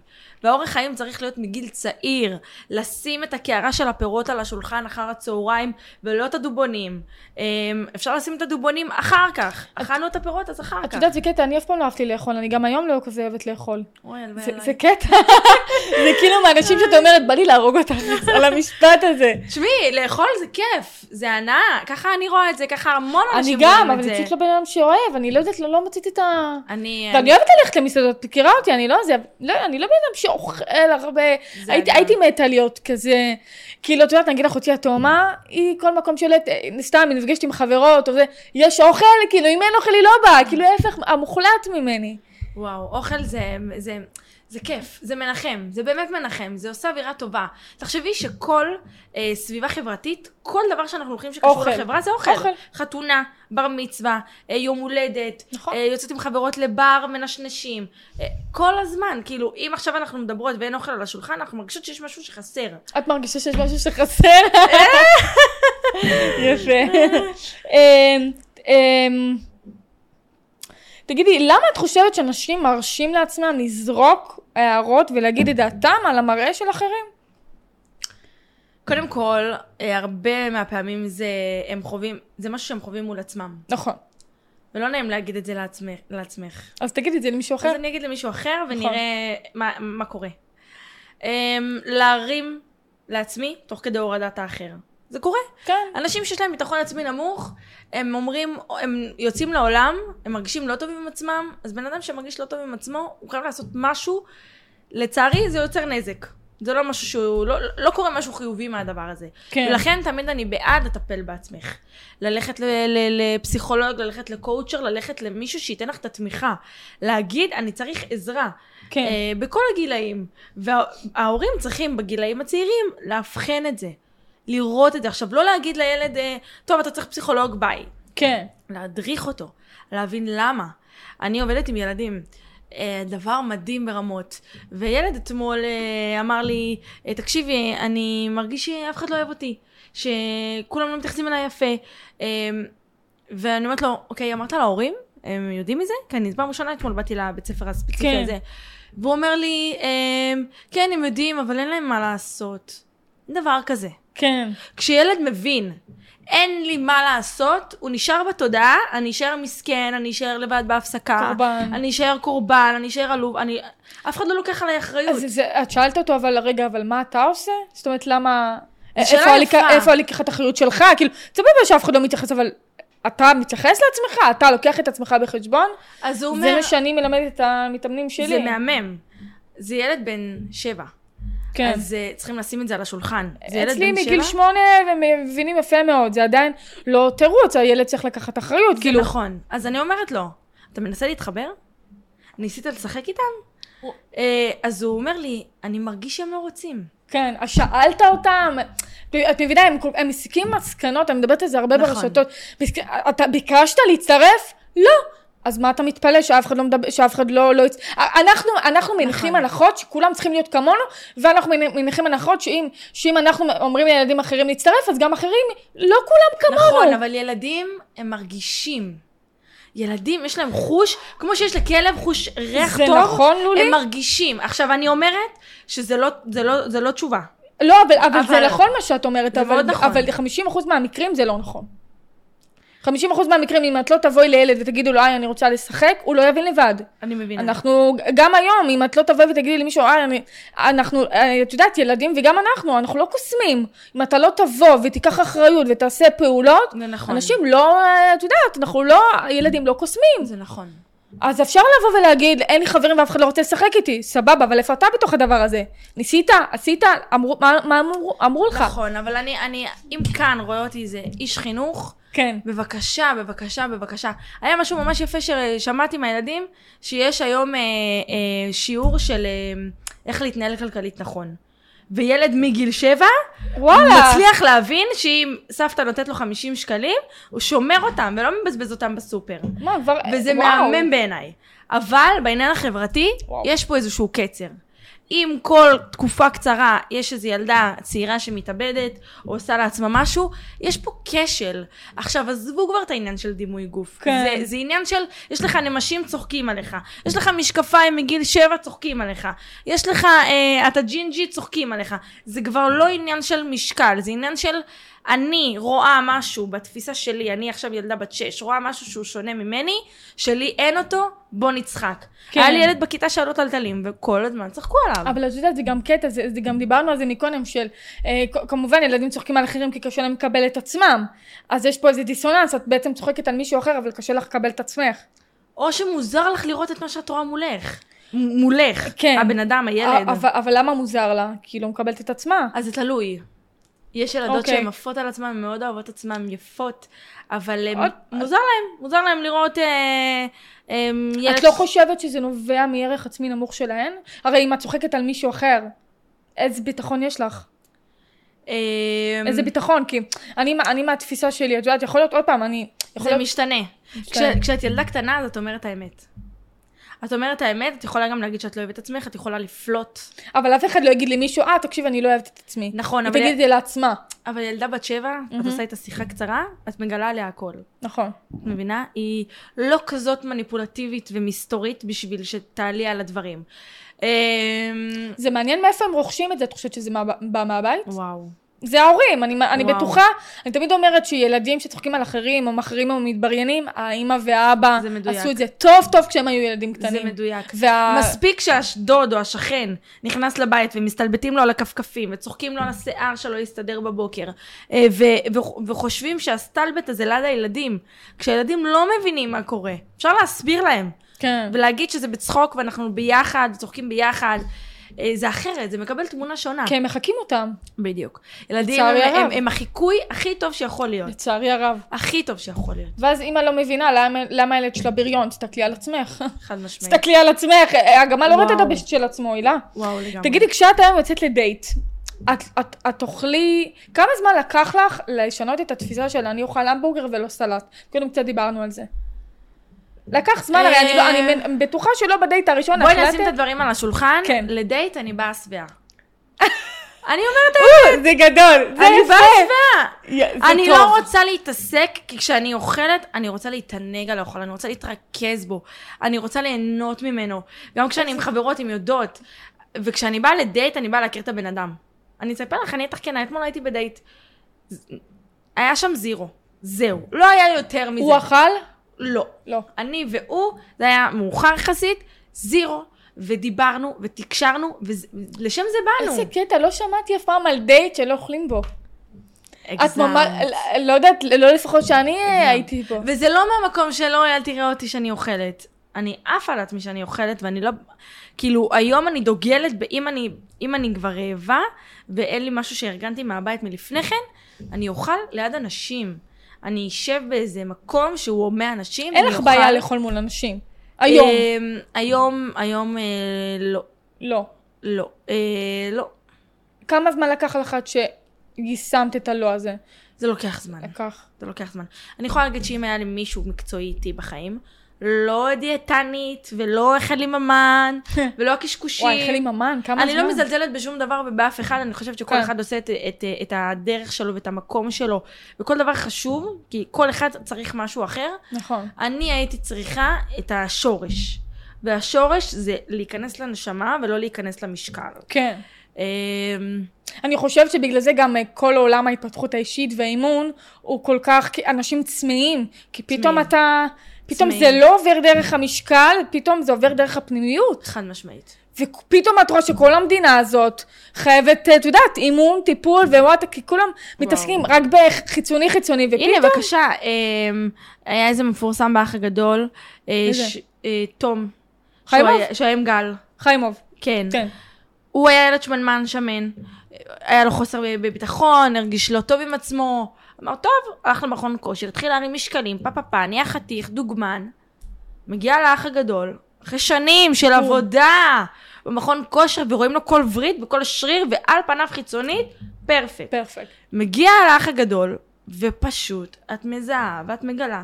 והאורח חיים צריך להיות מגיל צעיר, לשים את הקערה של הפירות על השולחן אחר הצהריים, ולא את הדובונים. אמ, אפשר לשים את הדובונים אחר כך. אכלנו את הפירות, אז אחר את כך. יודעת, זה קטע, אני אף פעם לא אהבתי לאכול, אני גם היום לא כזה אוהבת לאכול. זה- קטע. <laughs> זה כאילו מהאנשים שאת אומרת, בא לי להרוג אותך על המשפט הזה. תשמעי, לאכול זה כיף, זה הנאה, ככה אני רואה את זה, ככה המון אני אנשים גם, רואים אבל את זה. אני פשוט לא בן אדם שאוהב, אני לא יודעת, לא לא מצאתי את ה... אני... ואני אוהבת ללכת למסעדות, את מכירה אותי, אני לא זה, לא, אני לא בן אדם שאוכל הרבה, הייתי. הייתי מתה להיות כזה, כאילו, את יודעת, נגיד אחותי התאומה, היא כל מקום שולט, סתם, היא נפגשת עם חברות, או זה, יש אוכל, כאילו, אם אין אוכל היא לא באה, כאילו, ההפך, המוחלט ממני. וואו, אוכל זה, זה, זה כיף, זה מנחם, זה באמת מנחם, זה עושה אווירה טובה. תחשבי שכל אה, סביבה חברתית, כל דבר שאנחנו הולכים שקשור אוכל. לחברה זה אוכל. אוכל. חתונה, בר מצווה, אה, יום הולדת, נכון. אה, יוצאת עם חברות לבר, מנשנשים. אה, כל הזמן, כאילו, אם עכשיו אנחנו מדברות ואין אוכל על השולחן, אנחנו מרגישות שיש משהו שחסר. את מרגישה שיש משהו שחסר? <laughs> יפה. אמ, אמ, תגידי, למה את חושבת שאנשים מרשים לעצמם לזרוק הערות ולהגיד את דעתם על המראה של אחרים? קודם כל, אה, הרבה מהפעמים זה, הם חווים, זה משהו שהם חווים מול עצמם. נכון. ולא נעים להגיד את זה לעצמך. לעצמך. אז תגידי את זה למישהו אחר. אז אני אגיד למישהו אחר נכון. ונראה מה, מה קורה. Um, להרים לעצמי תוך כדי הורדת האחר. זה קורה. כן. אנשים שיש להם ביטחון עצמי נמוך, הם אומרים, הם יוצאים לעולם, הם מרגישים לא טוב עם עצמם, אז בן אדם שמרגיש לא טוב עם עצמו, הוא חייב לעשות משהו, לצערי זה יוצר נזק. זה לא משהו שהוא, לא, לא קורה משהו חיובי מהדבר הזה. כן. ולכן תמיד אני בעד לטפל בעצמך. ללכת ל- ל- לפסיכולוג, ללכת לקואוצ'ר, ללכת למישהו שייתן לך את התמיכה. להגיד, אני צריך עזרה. כן. אה, בכל הגילאים. וההורים צריכים בגילאים הצעירים לאבחן את זה. לראות את זה. עכשיו, לא להגיד לילד, אה, טוב, אתה צריך פסיכולוג, ביי. כן. להדריך אותו, להבין למה. אני עובדת עם ילדים. אה, דבר מדהים ברמות. וילד אתמול אה, אמר לי, תקשיבי, אני מרגיש שאף אחד לא אוהב אותי, שכולם לא מתייחסים אליי יפה. ואני אומרת לו, אוקיי, אמרת להורים? הם יודעים מזה? כי אני פעם ראשונה אתמול באתי לבית ספר הספציפי כן. הזה. והוא אומר לי, כן, הם יודעים, אבל אין להם מה לעשות. דבר כזה. כן. כשילד מבין, אין לי מה לעשות, הוא נשאר בתודעה, אני אשאר מסכן, אני אשאר לבד בהפסקה. קורבן. אני אשאר קורבן, אני אשאר עלוב, אני... אף אחד לא לוקח עליי אחריות. אז זה, את שאלת אותו, אבל רגע, אבל מה אתה עושה? זאת אומרת, למה... איפה הלק- יפה. איפה הלקיחת אחריות שלך? כאילו, סבבה שאף אחד לא מתייחס, אבל אתה מתייחס לעצמך? אתה לוקח את עצמך בחשבון? אז הוא זה אומר, מה שאני מלמדת את המתאמנים שלי. זה מהמם. זה ילד בן שבע. כן. אז uh, צריכים לשים את זה על השולחן. זה ילד אצלי בן מגיל שבע. שמונה הם מבינים יפה מאוד, זה עדיין לא תירוץ, הילד צריך לקחת אחריות, זה כאילו, נכון. אז אני אומרת לו, אתה מנסה להתחבר? ניסית לשחק איתם? אה, אז הוא אומר לי, אני מרגיש שהם לא רוצים. כן, אז שאלת אותם, את מבינה, הם, הם מסיקים מסקנות, אני מדברת על זה הרבה נכון. ברשתות, אתה ביקשת להצטרף? לא. אז מה אתה מתפלא שאף אחד לא מדבר, שאף אחד לא, לא יצ... אנחנו, אנחנו מניחים נכון. הנחות שכולם צריכים להיות כמונו, ואנחנו מניחים הנחות שאם, שאם אנחנו אומרים לילדים אחרים להצטרף, אז גם אחרים, לא כולם כמונו. נכון, אבל ילדים הם מרגישים. ילדים, יש להם חוש, כמו שיש לכלב חוש ריח זה טוב, נכון, לולי? הם מרגישים. עכשיו, אני אומרת שזה לא, זה לא, זה לא תשובה. לא, אבל, אבל, זה אבל- נכון מה שאת אומרת, זה אבל, מאוד נכון. אבל 50% מהמקרים זה לא נכון. 50% מהמקרים, אם את לא תבואי לילד ותגידו לו, היי, אני רוצה לשחק, הוא לא יבין לבד. אני מבינה. אנחנו, גם היום, אם את לא תבואי ותגידי למישהו, היי, אני, אנחנו, את יודעת, ילדים וגם אנחנו, אנחנו לא קוסמים. אם אתה לא תבוא ותיקח אחריות ותעשה פעולות, זה נכון. אנשים לא, את יודעת, אנחנו לא, ילדים לא קוסמים. זה נכון. אז אפשר לבוא ולהגיד, אין לי חברים ואף אחד לא רוצה לשחק איתי, סבבה, אבל איפה אתה בתוך הדבר הזה? ניסית? עשית? אמרו, מה, מה אמרו, אמרו לך? נכון, אבל אני, אני, אם כאן רואה אותי איזה איש חינוך, כן. בבקשה, בבקשה, בבקשה. היה משהו ממש יפה ששמעתי מהילדים, שיש היום אה, אה, שיעור של אה, איך להתנהל כלכלית נכון. וילד מגיל שבע, וואלה. מצליח להבין שאם סבתא נותנת לו 50 שקלים, הוא שומר אותם ולא מבזבז אותם בסופר. מה, כבר... וזה וואו. מהמם בעיניי. אבל בעניין החברתי, וואו. יש פה איזשהו קצר. אם כל תקופה קצרה יש איזו ילדה צעירה שמתאבדת או עושה לעצמה משהו, יש פה כשל. עכשיו, עזבו כבר את העניין של דימוי גוף. כן. זה, זה עניין של, יש לך נמשים צוחקים עליך, יש לך משקפיים מגיל שבע צוחקים עליך, יש לך, אה, אתה ג'ינג'י צוחקים עליך. זה כבר לא עניין של משקל, זה עניין של אני רואה משהו בתפיסה שלי, אני עכשיו ילדה בת שש, רואה משהו שהוא שונה ממני, שלי אין אותו, בוא נצחק. כן. היה לי ילד בכיתה שהיה לו טלטלים, וכל הזמן צחקו עליו. אבל את יודעת, זה גם קטע, זה, זה גם דיברנו על זה מקודם, של אה, כמובן ילדים צוחקים על אחרים כי קשה להם לקבל את עצמם. אז יש פה איזה דיסוננס, את בעצם צוחקת על מישהו אחר, אבל קשה לך לקבל את עצמך. או שמוזר לך לראות את מה שאת רואה מולך. מולך. כן. הבן אדם, הילד. אבל, אבל למה מוזר לה? כי היא לא מקבלת את עצמה. אז זה תלוי. יש ילדות אוקיי. שהן עפות על עצמן, הן מאוד אוהבות עצמן, יפות, אבל הם, עוד- מוזר להם, מוזר להם לראות אה, אה, ילד... את לא חושבת שזה נובע מערך עצמי נמוך שלהן? הרי אם את צוחקת על מישהו אחר, איזה ביטחון יש לך? אה, איזה ביטחון? כי אני, אני מהתפיסה שלי, את יודעת, יכול להיות עוד פעם, אני... זה להיות... משתנה. משתנה. כש- כשאת ילדה קטנה, אז את אומרת האמת. את אומרת האמת, את יכולה גם להגיד שאת לא אוהבת את עצמך, את יכולה לפלוט. אבל אף אחד לא יגיד למישהו, אה, תקשיב, אני לא אוהבת את עצמי. נכון, היא אבל- תגיד את זה לעצמה. אבל ילדה בת שבע, את עושה איתה שיחה קצרה, את מגלה עליה הכל. נכון. את מבינה? היא לא כזאת מניפולטיבית ומסתורית בשביל שתעלי על הדברים. אמ, זה מעניין מאיפה הם רוכשים את זה, את חושבת שזה בא מהבית? וואו. זה ההורים, אני, אני. בטוחה, אני תמיד אומרת שילדים שצוחקים על אחרים, או מחרים או מתבריינים, האימא והאבא זה. עשו את זה טוב טוב כשהם היו ילדים זה קטנים. מדויק. וה... מספיק שהדוד או השכן נכנס לבית ומסתלבטים לו על הכפכפים וצוחקים לו על השיער שלא יסתדר בבוקר אה, ו- ו- וחושבים שהסתלבט הזה ליד הילדים, כשהילדים לא מבינים מה קורה, אפשר להסביר להם כן. ולהגיד שזה בצחוק ואנחנו ביחד, צוחקים ביחד, זה אחרת, זה מקבל תמונה שונה. כי הם מחקים אותם, בדיוק. ילדים הם, הם. הם החיקוי הכי טוב שיכול להיות. לצערי הרב. הכי טוב שיכול להיות, ואז אימא לא מבינה למה, למה הילד שלה בריון, תסתכלי על עצמך. חד משמעית. תסתכלי על עצמך, הגמל לא רואה את. הדבשת של עצמו, הילה. וואו לגמרי. תגידי, כשאת היום יוצאת לדייט, את, את, את תאכלי, כמה זמן לקח לך לשנות את התפיסה של אני אוכל המבורגר ולא סלט? קודם קצת דיברנו על זה. לקח זמן, הרי אני, לא, אני בטוחה שלא בדייט הראשון בואי החלטת- נשים את הדברים על השולחן, כן. לדייט אני באה שבעה. <laughs> אני אומרת, או, זה גדול, זה אני יפה. באה שבעה. זה אני. לא רוצה להתעסק, כי כשאני אוכלת, אני רוצה להתענג על האוכל, אני רוצה להתרכז בו, אני רוצה ליהנות ממנו. גם כשאני עם חברות, הן יודעות. וכשאני באה לדייט, אני באה להכיר את הבן אדם. אני אספר לך, אני איתך כנה, אתמול הייתי בדייט. היה שם זירו. זהו. לא היה יותר מזה. הוא אכל? לא. לא. אני והוא, זה היה מאוחר יחסית, זירו, ודיברנו, ותקשרנו, ולשם זה באנו. איזה קטע, לא שמעתי אף פעם על דייט שלא אוכלים בו. את. ממש, לא יודעת, לא לפחות שאני הייתי פה. וזה לא מהמקום שלא, אל תראה אותי שאני אוכלת. אני עפה על עצמי שאני אוכלת, ואני לא... כאילו, היום אני דוגלת באם אני, אם אני כבר רעבה, ואין לי משהו שארגנתי מהבית מלפני כן, אני אוכל ליד אנשים. אני אשב באיזה מקום שהוא הומה אנשים. אין לך אוכל. בעיה לאכול מול אנשים. היום. אמ, היום, היום, אה, לא. לא. לא. אה, לא. כמה זמן לקח לך עד שיישמת את הלא הזה? זה לוקח זמן. לקח. זה לוקח זמן. אני יכולה להגיד שאם היה לי מישהו מקצועי איתי בחיים, לא דיאטנית, ולא אכל לי ממן, ולא הקשקושים. וואי, אכלי ממן, כמה זמן? אני לא מזלזלת בשום דבר ובאף אחד, אני חושבת שכל כן. אחד עושה את, את, את הדרך שלו ואת המקום שלו, וכל דבר חשוב, כי כל אחד צריך משהו אחר. נכון. אני הייתי צריכה את השורש, והשורש זה להיכנס לנשמה ולא להיכנס למשקל. כן. אמ, אני חושבת שבגלל זה גם אה, כל עולם ההתפתחות האישית והאימון הוא כל כך, אנשים צמאים, כי פתאום צמאים. אתה, פתאום צמאים. זה לא עובר דרך המשקל, פתאום זה עובר דרך הפנימיות. חד משמעית. ופתאום את רואה שכל המדינה הזאת חייבת, את יודעת, אימון, טיפול ווואטה, כי כולם מתעסקים רק בחיצוני חיצוני, ופתאום... הנה בבקשה, אמ, היה איזה מפורסם באח הגדול, אה? ש- אה, תום. חיימוב? שהוא היה- שהוא היה עם גל, חיימוב, כן. כן. הוא היה ילד שמנמן שמן, היה לו חוסר בביטחון, הרגיש לא טוב עם עצמו, אמר טוב, הלך למכון כושר, התחיל להרים משקלים, פה פה פה, נהיה חתיך, דוגמן, מגיע לאח הגדול, אחרי שנים של עבודה במכון כושר, ורואים לו כל וריד וכל שריר, ועל פניו חיצונית, פרפקט. פרפקט. מגיע לאח הגדול, ופשוט את מזהה ואת מגלה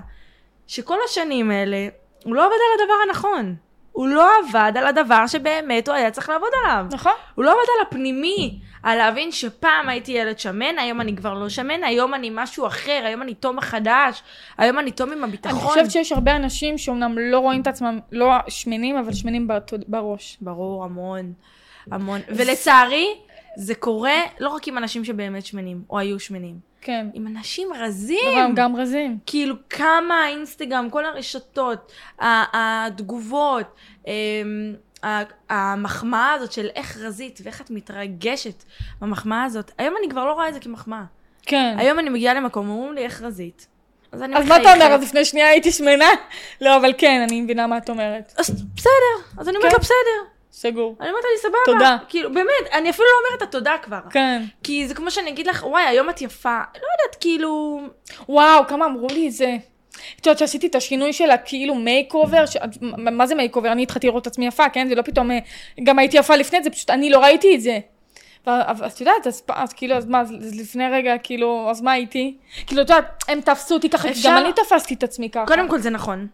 שכל השנים האלה הוא לא עובד על הדבר הנכון. הוא לא עבד על הדבר שבאמת הוא היה צריך לעבוד עליו. נכון. הוא לא עבד על הפנימי, על להבין שפעם הייתי ילד שמן, היום אני כבר לא שמן, היום אני משהו אחר, היום אני תום החדש, היום אני תום עם הביטחון. אני חושבת שיש הרבה אנשים שאומנם לא רואים את עצמם, לא שמנים, אבל שמנים בראש. ברור, המון, המון. ולצערי, זה קורה לא רק עם אנשים שבאמת שמנים, או היו שמנים. כן. עם אנשים רזים. גם, גם רזים. כאילו כמה האינסטגרם, כל הרשתות, התגובות, אמ, המחמאה הזאת של איך רזית ואיך את מתרגשת במחמאה הזאת. היום אני כבר לא רואה את זה כמחמאה. כן. היום אני מגיעה למקום, אומרים לי איך רזית. אז אני אז מה אתה. אומר? אז לפני שנייה הייתי שמנה? לא, אבל כן, אני מבינה מה את אומרת. אז בסדר, אז אני אומרת כן. לו בסדר. סגור. אני אומרת לי סבבה. תודה. כאילו, באמת, אני אפילו לא אומרת את התודה כבר. כן. כי זה כמו שאני אגיד לך, וואי, היום את יפה. לא יודעת, כאילו... וואו, כמה אמרו לי את זה. את יודעת שעשיתי את השינוי של הכאילו makeover, ש... מה זה makeover? אני התחלתי לראות את עצמי יפה, כן? זה לא פתאום, אה, גם הייתי יפה לפני זה, פשוט אני לא ראיתי את זה. אבל את יודעת, אז, אז כאילו, אז מה, אז לפני רגע, כאילו, אז מה הייתי? כאילו, את יודעת, הם תפסו אותי ככה, אפשר- גם אני תפסתי את עצמי ככה. קודם כל זה נכון.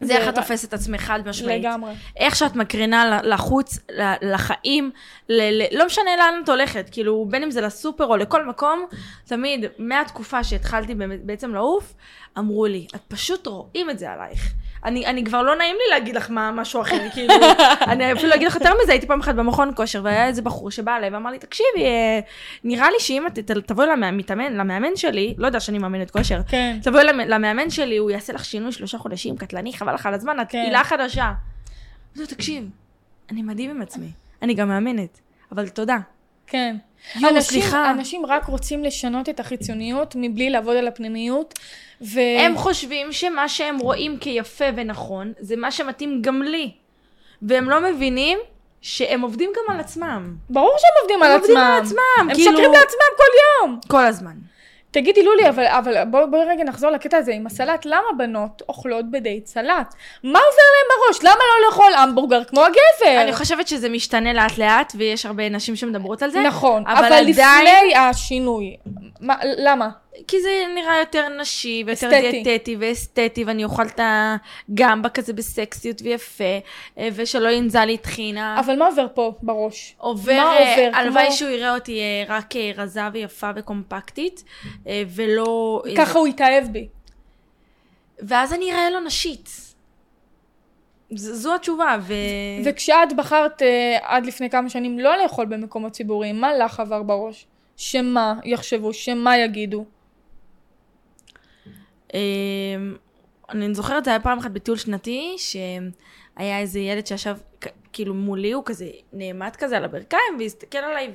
זה איך את תופסת את עצמך חד משמעית. לגמרי. איך שאת מקרינה לחוץ, לחיים, ל- ל- לא משנה לאן את הולכת, כאילו בין אם זה לסופר או לכל מקום, תמיד מהתקופה שהתחלתי בעצם לעוף, אמרו לי, את פשוט רואים את זה עלייך. אני, אני כבר לא נעים לי להגיד לך מה, משהו אחר, <laughs> כאילו, אני אפילו אגיד לך יותר מזה, הייתי פעם אחת במכון כושר, והיה איזה בחור שבא אליי ואמר לי, תקשיבי, אה, נראה לי שאם את תבואי למאמן, למאמן שלי, לא יודע שאני מאמנת כושר, כן. תבואי למ- למאמן שלי, הוא יעשה לך שינוי שלושה חודשים, קטלני, חבל לך על הזמן, את כן. חדשה. לו, תקשיב, אני מדהים עם עצמי, אני גם מאמנת, אבל תודה. כן. יואו, אנשים, סליחה. אנשים רק רוצים לשנות את החיצוניות מבלי לעבוד על הפנימיות. ו... הם חושבים שמה שהם רואים כיפה ונכון, זה מה שמתאים גם לי. והם לא מבינים שהם עובדים גם על עצמם. ברור שהם עובדים על הם עובדים עצמם. על עצמם, הם כאילו- משקרים לעצמם כל יום. כל הזמן. תגידי לולי, אבל, אבל בואי בוא רגע נחזור לקטע הזה עם הסלט. למה בנות אוכלות בדייט סלט? מה עובר להם בראש? למה לא לאכול המבורגר כמו הגבר? אני חושבת שזה משתנה לאט לאט, ויש הרבה נשים שמדברות על זה. נכון, אבל אבל, עדיין- לפני השינוי. מה, למה? כי זה נראה יותר נשי, ויותר אסתטי. דיאטטי ואסתטי, ואני אוכל את הגמבה כזה בסקסיות ויפה, אה, ושלא ינזל לי טחינה. אבל מה עובר פה בראש? עובר, מה אה, עובר? הלוואי כמו- שהוא יראה אותי אה, רק אה, רזה ויפה וקומפקטית, אה, ולא... אה, ככה הוא יתאהב בי. ואז אני אראה לו נשית. זו התשובה, ו... וכשאת בחרת אה, עד לפני כמה שנים לא לאכול במקומות ציבוריים, מה לך עבר בראש? שמה יחשבו, שמה יגידו? אמ, אני זוכרת, זה היה פעם אחת בטיול שנתי, שהיה איזה ילד שישב כאילו מולי, הוא כזה נעמד כזה על הברכיים, והסתכל עליי,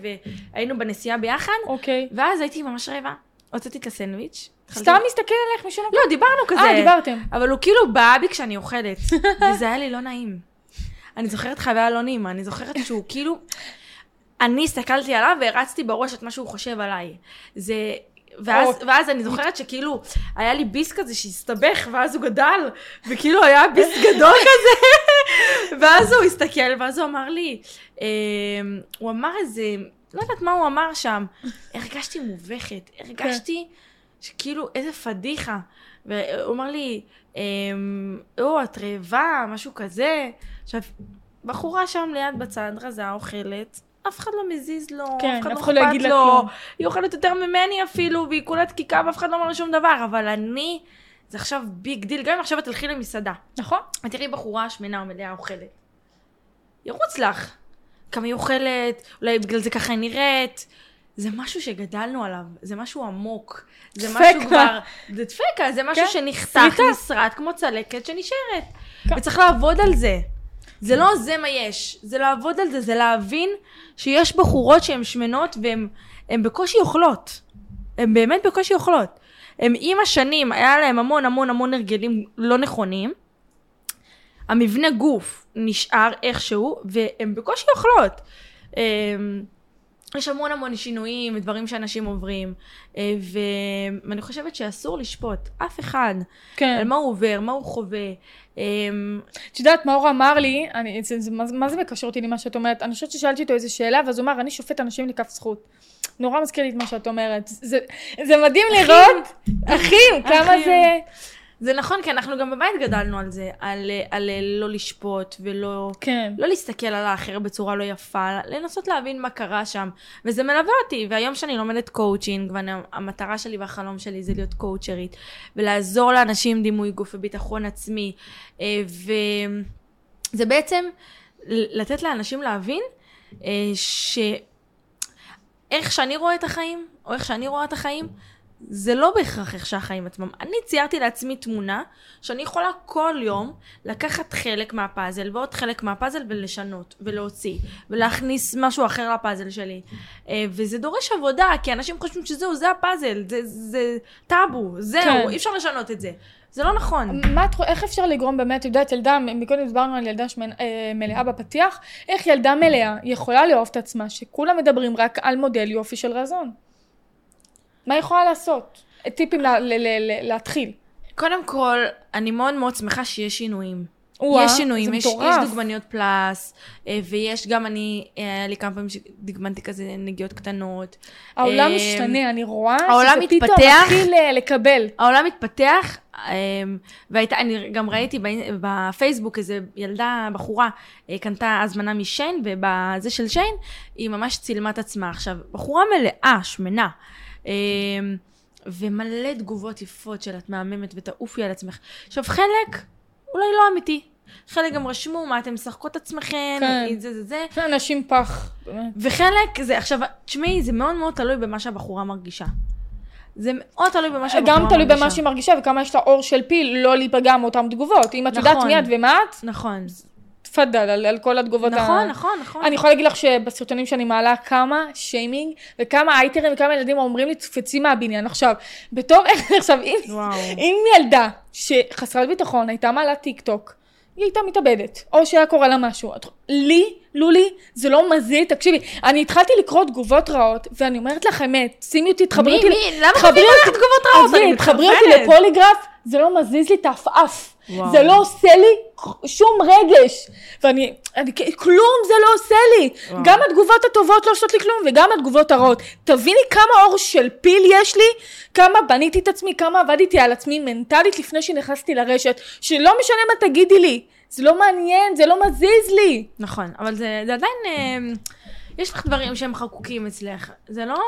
והיינו בנסיעה ביחד, אוקיי. ואז הייתי ממש רעבה. הוצאתי את הסנדוויץ'. סתם מסתכל עליך משום לא, דיברנו כזה. אה, דיברתם. אבל הוא כאילו בא בי כשאני אוכלת, <laughs> וזה היה לי לא נעים. אני זוכרת חוויה לא נעימה, אני זוכרת שהוא כאילו... אני הסתכלתי עליו והרצתי בראש את מה שהוא חושב עליי. זה... ואז, או. ואז אני זוכרת שכאילו, היה לי ביס כזה שהסתבך, ואז הוא גדל, וכאילו היה ביס גדול <laughs> כזה, ואז הוא הסתכל, ואז הוא אמר לי, אה, הוא אמר איזה, לא יודעת מה הוא אמר שם, הרגשתי מובכת, הרגשתי שכאילו, איזה פדיחה. והוא אמר לי, אמ, או, את רעבה, משהו כזה. עכשיו, בחורה שם ליד בצד, רזה, אוכלת, אף אחד לא מזיז לו, כן, אף אחד לא אחד לא אכפת לה לו. היא אוכלת יותר ממני אפילו, והיא כולה דקיקה ואף אחד לא אומר לה שום דבר, אבל אני, זה עכשיו big deal, גם אם עכשיו את תלכי למסעדה, נכון? ותראי בחורה שמנה או מלאה אוכלת. ירוץ לך. כמה היא אוכלת, אולי בגלל זה ככה היא נראית. זה משהו שגדלנו עליו, זה משהו עמוק. זה דפקה. משהו כבר... זה דפקה, זה משהו כן, שנחתך. נסרט, כמו צלקת שנשארת. כן. וצריך לעבוד על זה. זה לא זה מה יש, זה לעבוד על זה, זה להבין שיש בחורות שהן שמנות והן הן בקושי אוכלות. הן באמת בקושי אוכלות. הם עם השנים, היה להם המון המון המון הרגלים לא נכונים. המבנה גוף נשאר איכשהו, והן בקושי אוכלות. יש המון המון שינויים ודברים שאנשים עוברים, אה, ואני חושבת שאסור לשפוט אף אחד כן. על מה הוא עובר, מה הוא חווה. אמ, את יודעת, מאור אמר לי, אני, זה, זה, מה, מה זה מקשר אותי למה שאת אומרת? אני חושבת ששאלתי אותו איזה שאלה, ואז הוא אמר, אני שופט אנשים לכף זכות. נורא מזכיר לי את מה שאת אומרת. זה, זה מדהים לראות, אחים, <laughs> כמה אחים. זה... זה נכון, כי אנחנו גם בבית גדלנו על זה, על, אה, על אה, לא לשפוט ולא כן. לא להסתכל על האחר בצורה לא יפה, לנסות להבין מה קרה שם. וזה מלווה אותי, והיום שאני לומדת קואוצ'ינג, והמטרה שלי והחלום שלי זה להיות קואוצ'רית, ולעזור לאנשים עם דימוי גוף וביטחון עצמי, אה, וזה בעצם לתת לאנשים להבין ש... איך שאני רואה את החיים, או איך שאני רואה את החיים, זה לא בהכרח איך שהחיים עצמם. אני ציירתי לעצמי תמונה שאני יכולה כל יום לקחת חלק מהפאזל ועוד חלק מהפאזל ולשנות ולהוציא ולהכניס משהו אחר לפאזל שלי. אה, וזה דורש עבודה, כי אנשים חושבים שזהו, זה הפאזל, זה, זה טאבו, זהו, כן. אי אפשר לשנות את זה. זה לא נכון. מה את איך אפשר לגרום באמת, את יודעת, ילדה, מקודם דיברנו על ילדה שמנ... אה, מלאה בפתיח, איך ילדה מלאה יכולה לאהוב את עצמה, שכולם מדברים רק על מודל יופי של רזון? מה יכולה לעשות? טיפים ל, ל, ל, להתחיל. קודם כל, אני מאוד מאוד שמחה שיש שינויים. ווא, יש שינויים, יש, יש דוגמניות פלאס, אה, ויש גם אני, אה, היה לי כמה פעמים שדגמנתי כזה נגיעות קטנות. העולם אה, משתנה, אני רואה העולם שזה מתפתח, פתאום מתחיל לקבל. העולם מתפתח, והייתה, אני גם ראיתי בפייסבוק איזה ילדה, בחורה, קנתה הזמנה משיין, ובזה של שיין, היא ממש צילמה את עצמה. עכשיו, בחורה מלאה, שמנה. אמ, ומלא תגובות יפות של את מהממת ותעופי על עצמך. עכשיו חלק אולי לא אמיתי. חלק גם רשמו מה אתם משחקות עצמכם, כן. זה זה זה. זה אנשים פח. וחלק זה, עכשיו, תשמעי, זה מאוד מאוד תלוי במה שהבחורה מרגישה. זה מאוד תלוי במה שהבחורה מרגישה. גם תלוי במה שהיא מרגישה וכמה יש לה עור של פיל לא להיפגע מאותן תגובות. אם את נכון, יודעת מי את ומה את, נכון. תפאדל על, על כל התגובות. נכון, ה... נכון, נכון. אני יכולה להגיד לך שבסרטונים שאני מעלה כמה שיימינג וכמה הייטרים וכמה ילדים אומרים לי תקפצי מהבניין. עכשיו, בתור <laughs> עכשיו, אם, אם ילדה שחסרת ביטחון הייתה מעלה טיק טוק, היא הייתה מתאבדת, או שהיה קורה לה משהו. לי, לולי, זה לא מזיז, תקשיבי, אני התחלתי לקרוא תגובות רעות, ואני אומרת לך אמת, שימי אותי, תחברי אותי, מי, מי, למה תחברי אותי תגובות רעות? אני מתחברת. תחברי אותי לפוליגרף, זה לא מזיז לי את העפעף. זה לא עושה לי שום רגש. ואני, אני, כלום זה לא עושה לי. וואו. גם התגובות הטובות לא עושות לי כלום, וגם התגובות הרעות. תביני כמה אור של פיל יש לי, כמה בניתי את עצמי, כמה עבדתי על עצמי מנטלית לפני שנכנסתי לרשת, שלא משנה מה תגידי לי. זה לא מעניין, זה לא מזיז לי. נכון, אבל זה, זה עדיין... יש לך דברים שהם חקוקים אצלך. זה לא...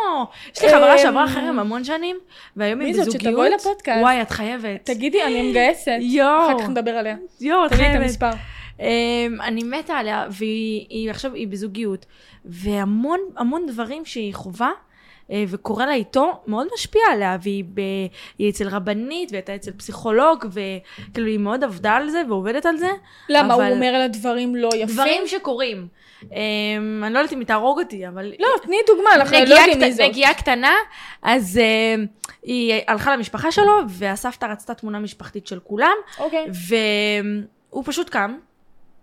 יש לי חברה שעברה חרם המון שנים, והיום היא בזוגיות. מי זאת? שתבואי לפודקאסט. וואי, את חייבת. תגידי, אני מגייסת. יואו. אחר כך נדבר עליה. יואו, את חייבת. תגידי את המספר. אמ, אני מתה עליה, והיא עכשיו, היא בזוגיות. והמון המון דברים שהיא חווה, אה, וקורה לה איתו, מאוד משפיע עליה, והיא ב... היא אצל רבנית, והייתה אצל פסיכולוג, וכאילו היא מאוד עבדה על זה ועובדת על זה. למה? אבל... הוא אומר לה דברים לא יפים? דברים שקורים. Um, אני לא יודעת אם היא תהרוג אותי, אבל... לא, תני דוגמה, אנחנו לא יודעים מי זאת. נגיעה קטנה, אז uh, היא הלכה למשפחה שלו, והסבתא רצתה תמונה משפחתית של כולם. אוקיי. והוא פשוט קם,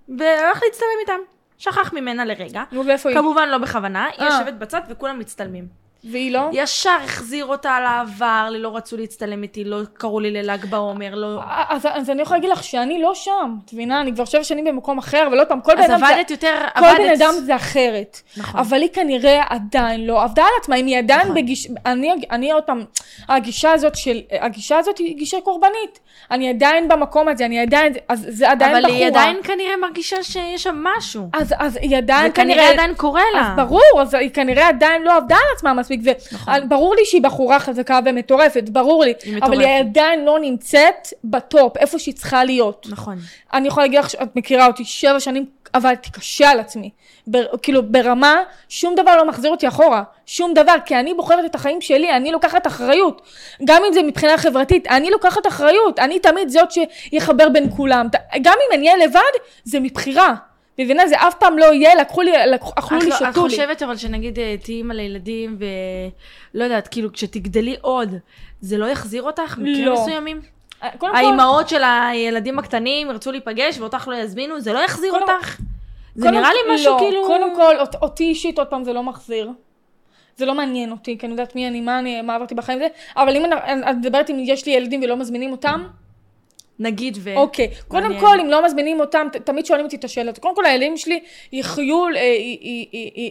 והלך להצטלם איתם. שכח ממנה לרגע. נו, ואיפה היא? כמובן לא בכוונה, היא אה. יושבת בצד וכולם מצטלמים. והיא לא? ישר החזיר אותה לעבר, לא רצו להצטלם איתי, לא קראו לי לל"ג בעומר, לא... אז, אז אני יכולה להגיד לך שאני לא שם, את מבינה? אני כבר שבע שנים במקום אחר, אבל עוד פעם, כל בן אדם... אז עבדת יותר, כל עבדת... בן אדם זה אחרת. נכון. אבל היא כנראה עדיין לא עבדה על עצמה, אם היא עדיין נכון. בגיש... אני, אני עוד פעם, הגישה הזאת של... הגישה הזאת היא גישה קורבנית. אני עדיין במקום הזה, אני עדיין... אז זה עדיין אבל בחורה. אבל היא עדיין כנראה מרגישה שיש שם משהו. אז, אז היא עדיין כנראה... וכנראה עדיין קורה לה. אז ברור, אז היא כנראה עדיין לא עבדה על עצמה מספיק. נכון. ברור לי שהיא בחורה חזקה ומטורפת, ברור לי. היא מטורפת. אבל היא עדיין לא נמצאת בטופ, איפה שהיא צריכה להיות. נכון. אני יכולה להגיד לך שאת מכירה אותי, שבע שנים עבדתי קשה על עצמי. בר, כאילו ברמה, שום דבר לא מחזיר אותי אחורה. שום דבר, כי אני בוחרת את החיים שלי, אני לוקחת אחריות. גם אם זה מבחינה חברתית, אני לוקחת אחריות. אני תמיד זאת שיחבר בין כולם. גם אם אני אהיה לבד, זה מבחירה. מבינה? זה אף פעם לא יהיה, לקחו לי, אכלו לי, לא- שתו לי. את חושבת אבל שנגיד אה, תהיי אימא לילדים ולא יודעת, כאילו כשתגדלי עוד, זה לא יחזיר אותך במקרים לא. מסוימים? אה, האימהות של הילדים הקטנים ירצו להיפגש ואותך לא יזמינו, זה לא יחזיר אותך? זה נראה לי משהו לא, כאילו... קודם כל, אותי אישית עוד פעם זה לא מחזיר. זה לא מעניין אותי, כי אני יודעת מי אני, מה אני, מה עברתי בחיים זה, אבל אם את מדברת אם יש לי ילדים ולא מזמינים אותם, נגיד ו... אוקיי, קודם מעניין. כל, אם לא מזמינים אותם, ת- תמיד שואלים אותי את השאלות. קודם כל, הילדים שלי יחיו, אה,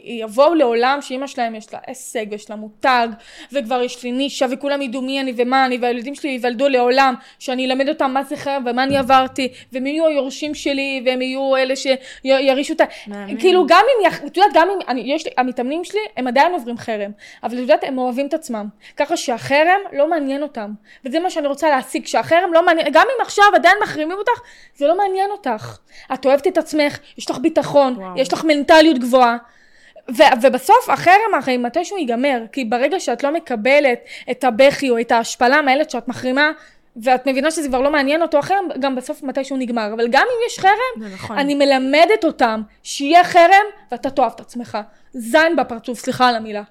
יבואו לעולם שאימא שלהם יש לה הישג ויש לה מותג, וכבר יש לי נישה, וכולם ידעו מי אני ומה אני, והילדים שלי ייוולדו לעולם, שאני אלמד אותם מה זה חרם ומה אני עברתי, והם יהיו היורשים שלי, והם יהיו אלה שירישו אותה. מהמם. כאילו, גם אם, את יודעת, גם אם, אני, יש לי, המתאמנים שלי, הם עדיין עוברים חרם, אבל את יודעת, הם אוהבים את עצמם. ככה שהחרם לא מעניין אותם. וזה מה שאני רוצה להשיג, שהחרם לא מעניין, גם אם עכשיו עדיין מחרימים אותך, זה לא מעניין אותך. את אוהבת את עצמך, יש לך ביטחון, וואו. יש לך מנטליות גבוהה. ו- ובסוף החרם הרי מתישהו ייגמר, כי ברגע שאת לא מקבלת את הבכי או את ההשפלה מהילד שאת מחרימה, ואת מבינה שזה כבר לא מעניין אותו החרם, גם בסוף מתישהו נגמר. אבל גם אם יש חרם, נכון. אני מלמדת אותם שיהיה חרם ואתה תאהב את עצמך. זין בפרצוף, סליחה על המילה.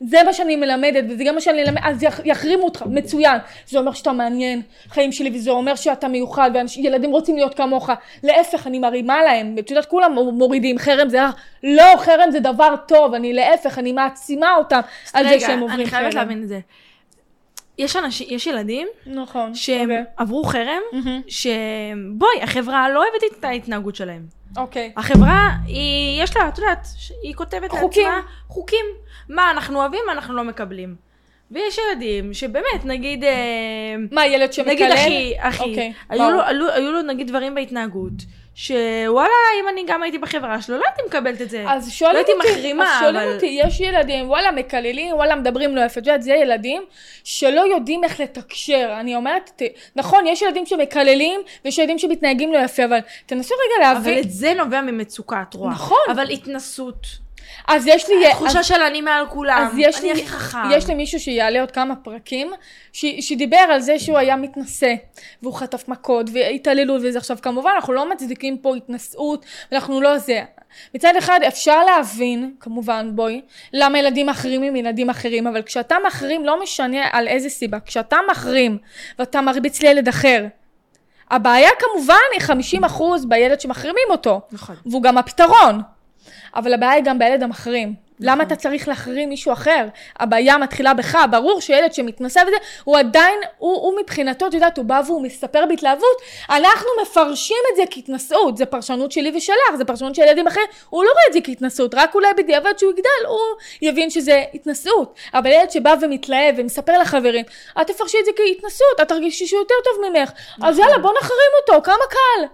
זה מה שאני מלמדת, וזה גם מה שאני מלמדת, אז יח- יחרימו אותך, מצוין. זה אומר שאתה מעניין, חיים שלי, וזה אומר שאתה מיוחד, וילדים רוצים להיות כמוך. להפך, אני מרימה להם, את יודעת, כולם מורידים, חרם זה, לא, חרם זה דבר טוב, אני להפך, אני מעצימה אותם על זה רגע, שהם עוברים אני חרם. חייבת להבין את זה. יש אנשים, יש ילדים נכון. שהם אוקיי. עברו חרם, מהמם. שבואי, החברה לא אוהבת את ההתנהגות שלהם. אוקיי. החברה, היא, יש לה, את יודעת, היא כותבת חוקים. לעצמה חוקים. מה אנחנו אוהבים, מה אנחנו לא מקבלים. ויש ילדים שבאמת, נגיד, אה, מה, ילד שמקלל? נגיד אחי, אחי, אוקיי, היו. לו, היו, היו לו נגיד דברים בהתנהגות, שוואלה, אם אני גם הייתי בחברה שלו, לא הייתי מקבלת את זה. אז שואלים לא הייתי אותי, מחרימה, אז שואלים אבל- אותי, יש ילדים, וואלה, מקללים, וואלה, מדברים לא יפה. את יודעת, זה ילדים שלא יודעים איך לתקשר. אני אומרת, נכון, יש ילדים שמקללים, ויש ילדים שמתנהגים לא יפה, אבל תנסו רגע אבל להבין. את זה נובע ממצוקה, את רואה. נכון. אבל התנסות, אז יש לי... תחושה של אני מעל כולם, אני לי, הכי חכם. יש לי מישהו שיעלה עוד כמה פרקים, ש, שדיבר על זה שהוא היה מתנשא, והוא חטף מכות, והתעללות וזה. עכשיו, כמובן, אנחנו לא מצדיקים פה התנשאות, ואנחנו לא זה. מצד אחד, אפשר להבין, כמובן, בואי, למה ילדים מחרימים ילדים אחרים, אבל כשאתה מחרים, לא משנה על איזה סיבה, כשאתה מחרים, ואתה מרביץ לילד אחר, הבעיה כמובן היא 50% בילד שמחרימים אותו. נכון. והוא גם הפתרון. אבל הבעיה היא גם בילד המחרים. למה אתה צריך להחרים מישהו אחר? הבעיה מתחילה בך, ברור שילד שמתנסה וזה, הוא עדיין, הוא, הוא מבחינתו, את יודעת, הוא בא והוא מספר בהתלהבות, אנחנו מפרשים את זה כהתנשאות, זה פרשנות שלי ושלך, זה פרשנות של ילדים אחרים, הוא לא רואה את זה כהתנשאות, רק אולי בדיעבד שהוא יגדל, הוא יבין שזה התנשאות. אבל ילד שבא ומתלהב ומספר לחברים, את תפרשי את זה כהתנשאות, את תרגישי שהוא יותר טוב ממך, אז יאללה, בוא נחרים אותו, כמה קל.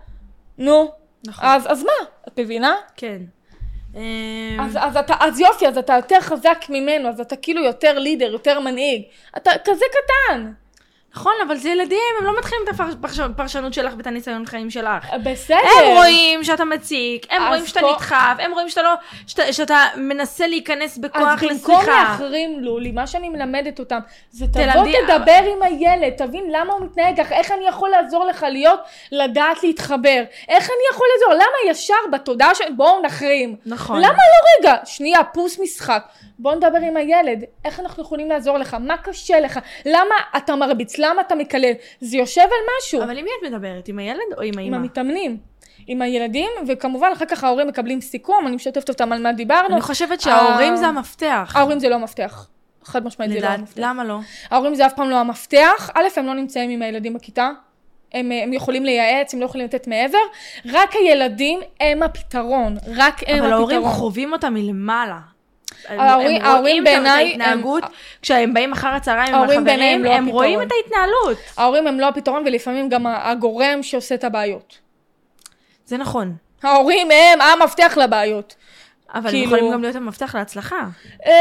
נו, נכון. אז, אז מה? את מבינה? כן. אמ, אז, אז, אתה, אז יופי, אז אתה יותר חזק ממנו, אז אתה כאילו יותר לידר, יותר מנהיג. אתה כזה קטן. נכון, אבל זה ילדים, הם לא מתחילים את הפרשנות שלך ואת הניסיון חיים שלך. בסדר. הם רואים שאתה מציק, הם אז רואים שאתה פה- נדחף, הם רואים שאתה לא, שאתה, שאתה מנסה להיכנס אז בכוח במקום לשיחה. להחרים לולי, מה שאני מלמדת אותם, זה תבוא תלמדי- תדבר עם הילד, תבין למה הוא מתנהג ככה, איך אני יכול לעזור לך להיות, לדעת להתחבר, איך אני יכול לעזור, למה ישר בתודעה של בואו נחרים. נכון. למה לא רגע, שנייה, פוס משחק, בוא נדבר עם הילד, איך אנחנו יכולים לעזור לך, מה קשה לך, למה אתה מרביץ, למה אתה מקלל, זה יושב על משהו. אבל עם מי את מדברת? עם הילד או עם עם האמא? המתאמנים, עם הילדים, וכמובן אחר כך ההורים מקבלים סיכום, אני משתפת אותם על מה דיברנו. אני חושבת שההורים אה, זה המפתח. ההורים זה לא המפתח. חד משמעית זה לא המפתח. למה לא? ההורים זה אף פעם לא המפתח. א', הם לא נמצאים עם הילדים בכיתה. הם, הם יכולים לייעץ, הם לא יכולים לתת מעבר. רק הילדים הם הפתרון. רק הם אבל ההורים הפתרון. חווים אותם מלמעלה. הם- ההורים- הם ההורים רואים שם בעיניי את ההתנהגות, הם- כשהם באים אחר הצהריים עם בעיניי הם החברים, לא הם רואים את הפתרון. ההתנהלות. ההורים הם לא הפתרון, ולפעמים גם הגורם שעושה את הבעיות. זה נכון. ההורים הם המפתח לבעיות. אבל הם כאילו- יכולים גם להיות המפתח להצלחה. אה,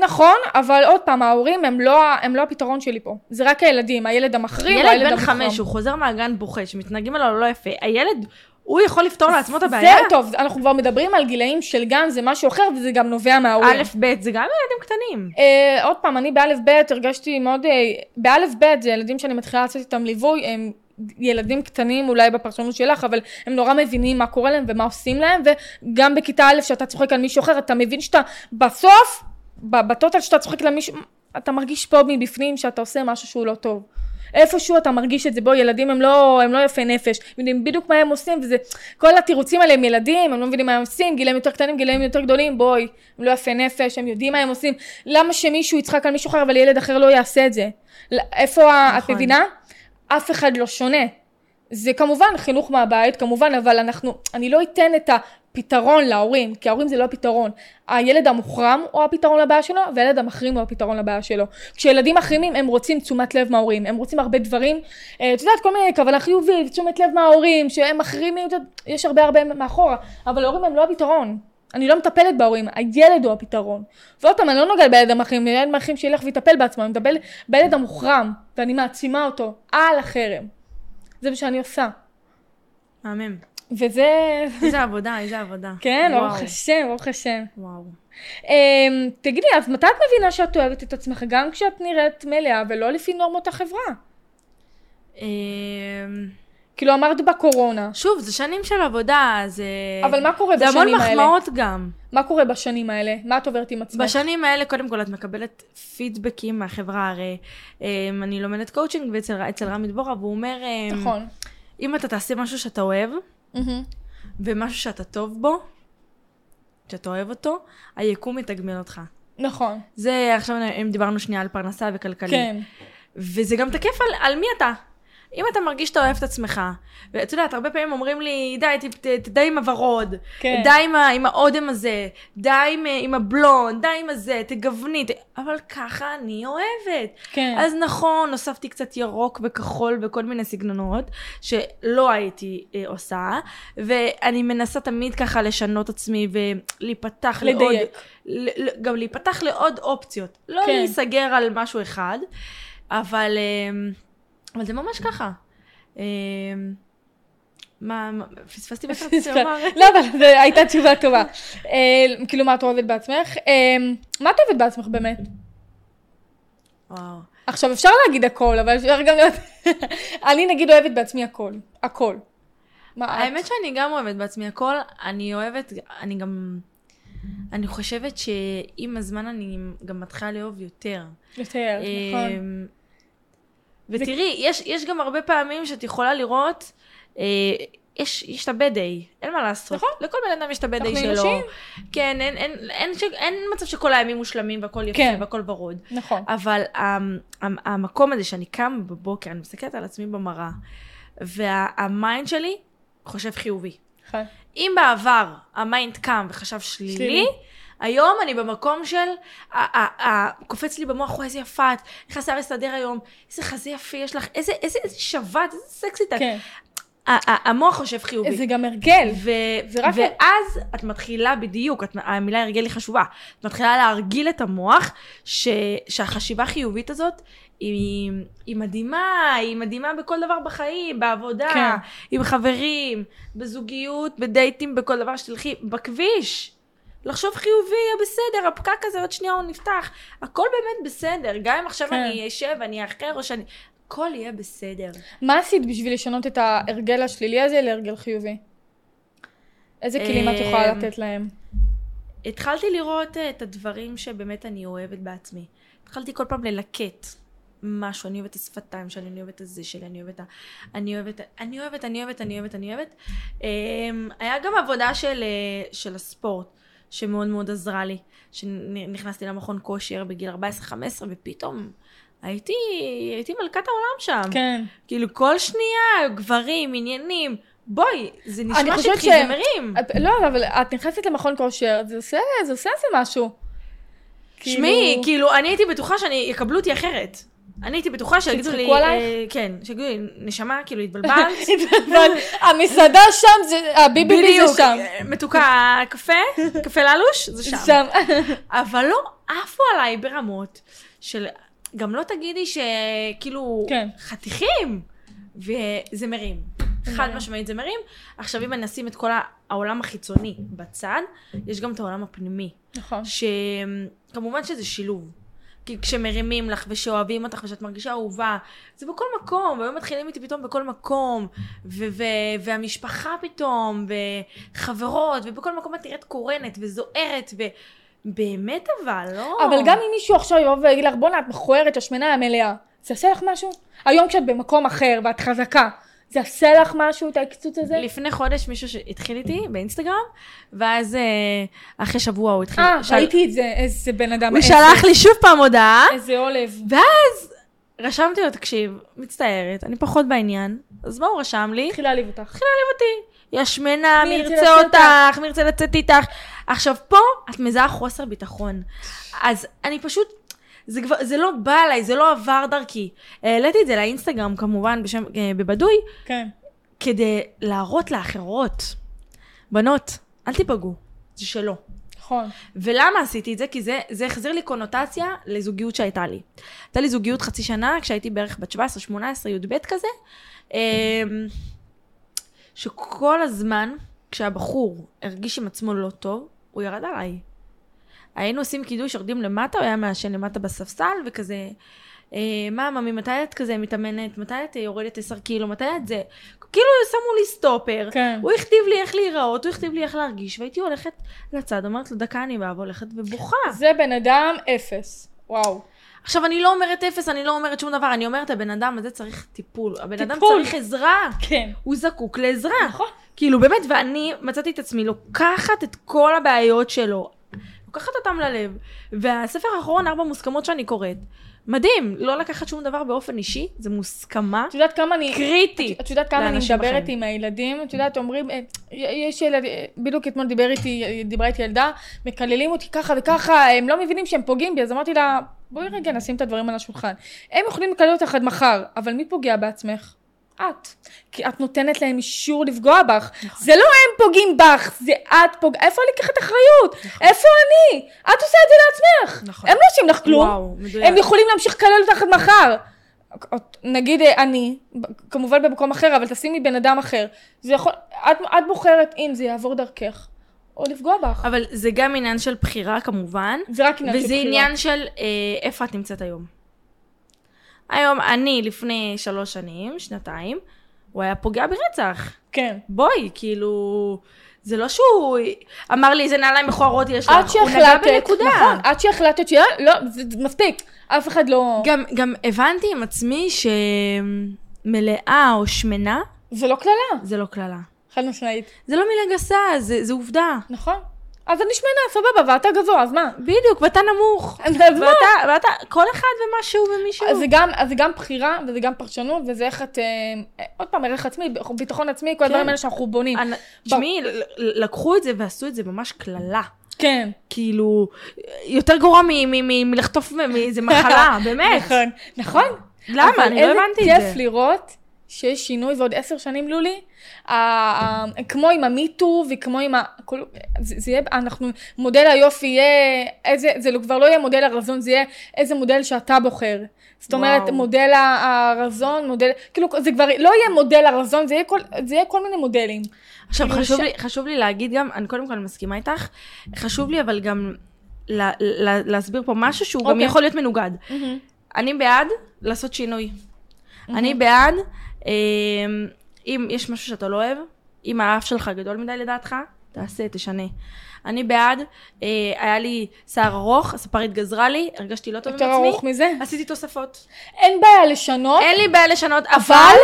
נכון, אבל עוד פעם, ההורים הם לא, הם לא הפתרון שלי פה. זה רק הילדים, הילד המחרים, או ילד הילד בן. חמש, הוא חוזר מהגן בוכה, שמתנהגים עליו לא יפה. הילד, הוא יכול לפתור לעצמו את הבעיה? זה טוב, אנחנו כבר מדברים על גילאים של גן, זה משהו אחר, וזה גם נובע מההורים. א', ב', זה גם ילדים קטנים. אה, עוד פעם, אני באלף בית הרגשתי מאוד, אה, באלף בית זה ילדים שאני מתחילה לעשות איתם ליווי, הם ילדים קטנים אולי בפרשנות שלך, אבל הם נורא מבינים מה קורה להם ומה עושים להם, וגם בכיתה א' שאתה צוחק על מישהו אחר, אתה מבין שאתה בסוף, ב- בטוטל שאתה צוחק על מישהו, אתה מרגיש פה מבפנים שאתה עושה משהו שהוא לא טוב. איפשהו אתה מרגיש את זה, בוא, ילדים הם לא, הם לא יפי נפש, הם יודעים בדיוק מה הם עושים, וזה, כל התירוצים האלה הם ילדים, הם לא מבינים מה הם עושים, גילאים יותר קטנים, גילאים יותר גדולים, בואי, הם לא יפי נפש, הם יודעים מה הם עושים, למה שמישהו יצחק על מישהו אחר, אבל ילד אחר לא יעשה את זה? איפה, ה- את נכון. מבינה? אף אחד לא שונה. זה כמובן חינוך מהבית, כמובן, אבל אנחנו, אני לא אתן את הפתרון להורים, כי ההורים זה לא הפתרון. הילד המוחרם הוא הפתרון לבעיה שלו, והילד המחרים הוא הפתרון לבעיה שלו. כשילדים מחרימים, הם רוצים תשומת לב מההורים, הם רוצים הרבה דברים, אה, את יודעת, כל מיני כוונה חיובית, תשומת לב מההורים, שהם מחרימים, יש הרבה הרבה מאחורה, אבל ההורים הם לא הפתרון. אני לא מטפלת בהורים, הילד הוא הפתרון. ועוד פעם, אני לא נוגעת בילד המחרים, ילד המחרים שילך ויטפל בעצמו, אני מטפלת בילד המוחרם, ואני מעצימה אותו על החרם. זה מה שאני עושה. מהמם. וזה... איזה עבודה, איזה עבודה. כן. ברוך השם, ברוך השם. וואו. אמ, תגידי, אז מתי את מבינה שאת אוהבת את עצמך, גם כשאת נראית מלאה ולא לפי נורמות החברה? אמ, כאילו אמרת בקורונה, שוב, זה שנים של עבודה, זה... אבל מה קורה זה המון בשנים האלה? מחמאות גם. מה קורה בשנים האלה? מה את עוברת עם עצמך? בשנים האלה, קודם כל, את מקבלת פידבקים מהחברה, הרי אמ, אני לומדת קואוצ'ינג אצל, רמי דבורה, והוא אומר, נכון. אם אתה תעשה משהו שאתה אוהב. ומשהו שאתה טוב בו, שאתה אוהב אותו, היקום יתגמל אותך. נכון, זה, עכשיו אם דיברנו שנייה על פרנסה וכלכלי. כן. וזה גם תקף על, על מי אתה. אם אתה מרגיש שאתה אוהב את עצמך, ואת יודעת, הרבה פעמים אומרים לי, די, ת, ת, ת, די עם הוורוד, כן. די עם, עם האודם הזה, די עם, עם הבלונד, די עם הזה, תגווני, ת... אבל ככה אני אוהבת. כן. אז נכון, הוספתי קצת ירוק וכחול בכל מיני סגנונות, שלא הייתי אה, עושה, ואני מנסה תמיד ככה לשנות עצמי ולהיפתח לעוד... לדייק. ל- ל- גם להיפתח לעוד אופציות. לא כן. להיסגר על משהו אחד, אבל, אמ, אבל זה ממש ככה. אמ, מה, מה- פספסתי את זה <laughs> לומר? לא, אבל זו הייתה תשובה טובה. אה, כאילו, מה את אוהבת בעצמך? אה, מה את אוהבת בעצמך באמת? וואו. עכשיו, אפשר להגיד הכל, אבל אפשר גם להיות... <laughs> אני נגיד אוהבת בעצמי הכל. הכל. מה? האמת שאני גם אוהבת בעצמי הכל, אני אוהבת, אני גם, אני חושבת שעם הזמן אני גם מתחילה לאהוב יותר. יותר, נכון. ותראי, יש, יש גם הרבה פעמים שאת יכולה לראות, אה, יש, יש את הבד-איי, אין מה לעשות. נכון. לכל בן אדם יש את אנחנו שלו. כן, אין, אין, אין, ש- אין מצב שכל הימים מושלמים והכל יפה כן. והכל ורוד. נכון. אבל המ, המ, המקום הזה שאני קמה בבוקר, אני מסתכלת על עצמי במראה, וה mind שלי חושב חיובי. נכון. אם בעבר ה mind קם וחשב שלילי, שלילי. היום אני במקום של, קופץ לי במוח, וואי איזה יפה את, איך השיער יסתדר היום, איזה חזה יפה יש לך, איזה, איזה, איזה שווה את, איזה סקסית את. כן. המוח חושב חיובי. זה גם הרגל. ו- זה רק- ואז את מתחילה בדיוק, את, המילה הרגל היא חשובה, את מתחילה להרגיל את המוח ש- שהחשיבה החיובית הזאת היא, היא מדהימה, היא מדהימה בכל דבר בחיים, בעבודה, כן. עם חברים, בזוגיות, בדייטים, בכל דבר שתלכי, בכביש. לחשוב חיובי, יהיה בסדר, הפקק הזה עוד שנייה הוא נפתח, הכל באמת בסדר, גם אם עכשיו כן. אני אשב, אני אחר, או שאני... הכל יהיה בסדר. מה עשית בשביל לשנות את ההרגל השלילי הזה להרגל חיובי? איזה כלים את יכולה אמ, לתת להם? התחלתי לראות אה, את הדברים שבאמת אני אוהבת בעצמי. התחלתי כל פעם ללקט משהו, אני אוהבת את השפתיים שלי, אני אוהבת את זה שלי, אני אוהבת, ה- אני אוהבת, אני אוהבת, אני אוהבת, אני אוהבת, אני אוהבת. אמ, היה גם עבודה של, אה, של הספורט, שמאוד מאוד עזרה לי. שנכנסתי למכון כושר בגיל 14-15, ופתאום הייתי, הייתי מלכת העולם שם. כן. כאילו כל שנייה, גברים, עניינים. בואי, זה נשמע שטחי, ש- מרים. את, לא, אבל את נכנסת למכון כושר, זה עושה, זה עושה איזה משהו. שמעי, כאילו- כאילו, אני הייתי בטוחה שאני, יקבלו אותי אחרת. אני הייתי בטוחה שיגידו לי? אה, כן, שיגידו לי, נשמה, כאילו, <laughs> התבלבלת. אבל המסעדה שם, זה, הביבי זה שם. אה, מתוקה, קפה, קפה ללוש, זה שם. שם. <laughs> אבל לא עפו עליי ברמות של, גם לא תגידי שכאילו, כן. חתיכים, וזה מרים. חד מרים. משמעית זה מרים. עכשיו אם אני אשים את כל העולם החיצוני בצד, יש גם את העולם הפנימי. נכון. שכמובן שזה שילוב. כי כשמרימים לך ושאוהבים אותך ושאת מרגישה אהובה, זה בכל מקום, והיום מתחילים איתי פתאום בכל מקום, ו- ו- והמשפחה פתאום, וחברות, ובכל מקום את נראית קורנת וזוהרת, ובאמת אבל, לא? אבל גם אם מישהו עכשיו יבוא ויגיד לך, בואנה, את מכוערת, השמנה המלאה, זה יעשה לך משהו? היום כשאת במקום אחר ואת חזקה, זה יעשה לך משהו, את ההקצוץ הזה? לפני חודש מישהו שהתחיל איתי באינסטגרם, ואז אה, אחרי שבוע הוא התחיל... אה, שאל- ראיתי את זה, איזה בן אדם. הוא איזה- שלח לי שוב פעם הודעה, איזה עולב. ואז רשמתי לו, תקשיב, מצטערת, אני פחות בעניין, אז מה הוא רשם לי? התחיל להעליב אותך. התחיל להעליב אותי. יא שמנה, מי ירצה אותך, מי ירצה לצאת איתך. עכשיו, פה את מזהה חוסר ביטחון. אז אני פשוט, זה כבר, זה לא בא אליי, זה לא עבר דרכי. העליתי את זה לאינסטגרם, כמובן, בשם, אה, בבדוי, כן. כדי להראות לאחרות. בנות, אל תיפגעו, זה שלו. נכון. ולמה עשיתי את זה? כי זה, זה החזיר לי קונוטציה לזוגיות שהייתה לי. הייתה לי זוגיות חצי שנה, כשהייתי בערך בת 17, 18, י"ב כזה, אמ, שכל הזמן, כשהבחור הרגיש עם עצמו לא טוב, הוא ירד עליי. היינו עושים קידוש, יורדים למטה, הוא היה מעשן למטה בספסל, וכזה, אה, מה, ממי, מתי את כזה מתאמנת? מתי את יורדת 10 קילו? מתי את זה? כאילו שמו לי סטופר. כן. הוא הכתיב לי איך להיראות, הוא הכתיב לי איך להרגיש, והייתי הולכת לצד, אומרת לו, דקה אני באה והולכת ובוכה. זה בן אדם אפס. וואו. עכשיו, אני לא אומרת אפס, אני לא אומרת שום דבר, אני אומרת, הבן אדם הזה צריך טיפול. הבן אדם טיפול. צריך עזרה. כן. הוא זקוק לעזרה. נכון. כאילו, באמת, ואני מצאתי את עצמי לוקחת את כל הבעיות שלו, לוקחת אותם ללב, והספר האחרון, ארבע מוסכמות שאני קוראת, מדהים, לא לקחת שום דבר באופן אישי, זה מוסכמה את יודעת כמה אני... קריטית. את יודעת כמה אני לאנשים מדברת. עם הילדים? את יודעת, אומרים, אה, יש ילד, אה, בדיוק אתמול דיבר איתי, דיברה איתי ילדה, מקללים אותי ככה וככה, הם לא מבינים שהם פוגעים בי, אז אמרתי לה, בואי רגע נשים את הדברים על השולחן. הם יכולים לקלל אותך עד מחר, אבל מי פוגע בעצמך? את. כי את נותנת להם אישור לפגוע בך. נכון. זה לא הם פוגעים בך, זה את פוגע... איפה אני לוקחת אחריות? איפה אני? את עושה את זה לעצמך. נכון. הם לא עושים לך כלום. וואו, מדויק. הם יכולים להמשיך לקלל אותך עד מחר. נגיד אה, אני, כמובן במקום אחר, אבל תשימי בן אדם אחר. זה יכול, את, את בוחרת אם זה יעבור דרכך, או לפגוע בך. אבל זה גם עניין של בחירה כמובן, זה רק עניין של וזה בחירה. עניין של אה, איפה את נמצאת היום. היום, אני לפני שלוש שנים, שנתיים, הוא היה פוגע ברצח. כן. בואי, כאילו, זה לא שהוא אמר לי איזה נעליים מכוערות יש לך, הוא נגע בנקודה. נכון, עד שהחלטת ש... לא, זה זה מספיק. אף אחד לא... גם, גם הבנתי עם עצמי שמלאה או שמנה זה לא קללה. זה לא קללה. חד משמעית. זה לא מילה גסה, זה, זה עובדה. נכון. אז אני שמנה, סבבה, ואתה גבוה, אז מה? בדיוק, ואתה נמוך. <laughs> אז מה? ואתה, ואתה, כל אחד ומה שהוא ומי שהוא. אז זה גם, אז זה גם בחירה, וזה גם פרשנות, וזה איך את... אה, עוד פעם, ערך עצמי, ביטחון עצמי, כל הדברים האלה שאנחנו בונים. תשמעי, לקחו את זה ועשו את זה ממש קללה. כן. כאילו, יותר גרוע מלחטוף מאיזה מחלה, <laughs> באמת. נכון. נכון. למה? אני לא הבנתי את איזה זה. כיף לראות שיש שינוי, ועוד עשר שנים, לולי, כמו עם המיטו וכמו עם ה... כל- זה זה יהיה, אנחנו, מודל היופי יהיה, איזה, זה לא- כבר לא יהיה מודל הרזון, זה יהיה איזה מודל שאתה בוחר. זאת אומרת, וואו. מודל הרזון, מודל, כאילו, זה כבר לא יהיה מודל הרזון, זה יהיה כל, זה יהיה כל מיני מודלים. עכשיו, כאילו חשוב ש- לי- חשוב לי להגיד גם, אני קודם כל מסכימה איתך, חשוב לי אבל גם לה- לה- להסביר פה משהו שהוא גם אוקיי. יכול להיות מנוגד. אני בעד לעשות שינוי. אני בעד, אה, אם יש משהו שאתה לא אוהב, אם האף שלך גדול מדי לדעתך, תעשה, תשנה. אני בעד, אה, היה לי שיער ארוך, הספרית גזרה לי, הרגשתי לא טוב עם יותר עצמי, ארוך מזה? עשיתי תוספות. אין בעיה לשנות, אין לי בעיה לשנות, אבל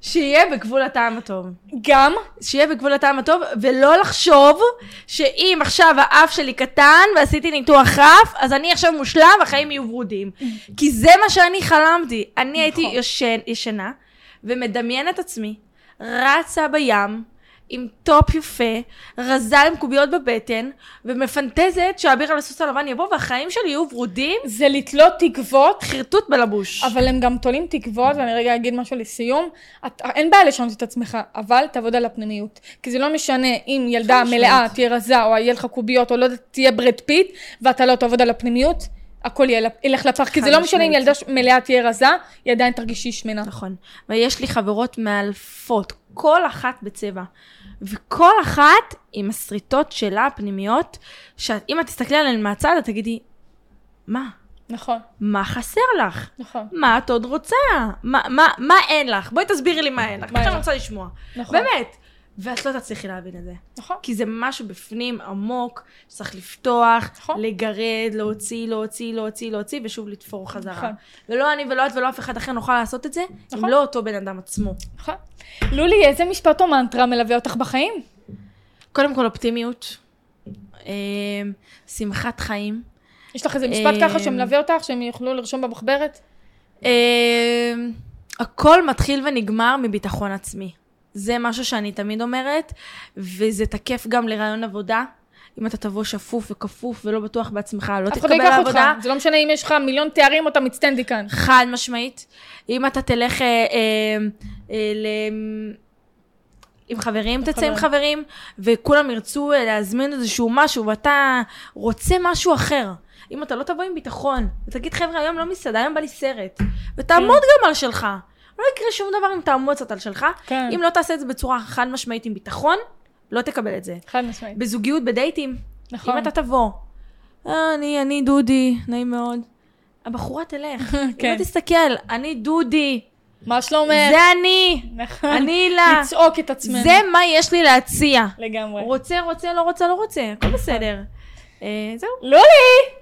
שיהיה בגבול הטעם הטוב. גם, שיהיה בגבול הטעם הטוב, ולא לחשוב שאם עכשיו האף שלי קטן ועשיתי ניתוח אף, אז אני עכשיו מושלם והחיים יהיו ורודים. כי זה מה שאני חלמתי. אני הייתי נכון. ישן, ישנה ומדמיינת עצמי, רצה בים. עם טופ יפה, רזה עם קוביות בבטן, ומפנטזת שהאביר על הסוס הלבן יבוא והחיים שלי יהיו ורודים, זה לתלות תקוות, חרטוט בלבוש. אבל הם גם תולים תקוות, ואני רגע אגיד משהו לסיום. את, אין בעיה לשנות את עצמך, אבל תעבוד על הפנימיות. כי זה לא משנה אם ילדה. מלאה תהיה רזה, או יהיה לך קוביות, או לא תהיה בראד פיט, ואתה לא תעבוד על הפנימיות, הכל ילך לפח. כי זה לא משנה אם. ילדה מלאה תהיה רזה, היא עדיין תרגישי שמנה. נכון. ויש לי חברות מאלפות, כל אחת בצבע. וכל אחת עם השריטות שלה הפנימיות, שאם את תסתכלי עליהן מהצד, את תגידי, מה? נכון, מה חסר לך? נכון. מה את עוד רוצה? מה, מה, מה אין לך? בואי תסבירי לי מה אין לך. מה שאני לך? רוצה לשמוע. נכון. באמת. ואת לא תצליחי להבין את זה. נכון. כי זה משהו בפנים עמוק, שצריך לפתוח, נכון. לגרד, להוציא, להוציא, להוציא, להוציא, ושוב לתפור חזרה. נכון. ולא אני ולא את ולא אף אחד אחר נוכל לעשות את זה, נכון. אם לא אותו בן אדם עצמו. נכון. לולי, איזה משפט או מנטרה מלווה אותך בחיים? קודם כל אופטימיות, אה, שמחת חיים, יש לך איזה משפט אה, ככה שמלווה אותך, שהם יוכלו לרשום במחברת? אה, הכל מתחיל ונגמר מביטחון עצמי. זה משהו שאני תמיד אומרת, וזה תקף גם לרעיון עבודה. אם אתה תבוא שפוף וכפוף ולא בטוח בעצמך, לא אף אחד תתקבל לא ייקח אותך, לעבודה. זה לא משנה אם יש לך מיליון תארים או אתה מצטנדי כאן. חד משמעית. אם אתה תלך אה, אה, אה, ל... עם חברים, תצא עם חברים, וכולם ירצו אה, להזמין איזשהו משהו, ואתה רוצה משהו אחר. אם אתה לא תבוא עם ביטחון, ותגיד, חבר'ה, היום לא מסעדה, היום בא לי סרט, ותעמוד גם על שלך. לא יקרה שום דבר אם תעמוד קצת על שלך. כן. אם לא תעשה את זה בצורה חד משמעית עם ביטחון, לא תקבל את זה. חד משמעית. בזוגיות, בדייטים, נכון. אם אתה תבוא, אה, אני, אני דודי, נעים מאוד. הבחורה תלך, <laughs> כן. היא לא תסתכל, אני דודי, מה שלומך? זה אני, נכון. אני הילה, לצעוק את עצמנו. זה מה יש לי להציע. לגמרי. רוצה, רוצה, לא רוצה, לא רוצה, הכל בסדר. אה, זהו. לולי,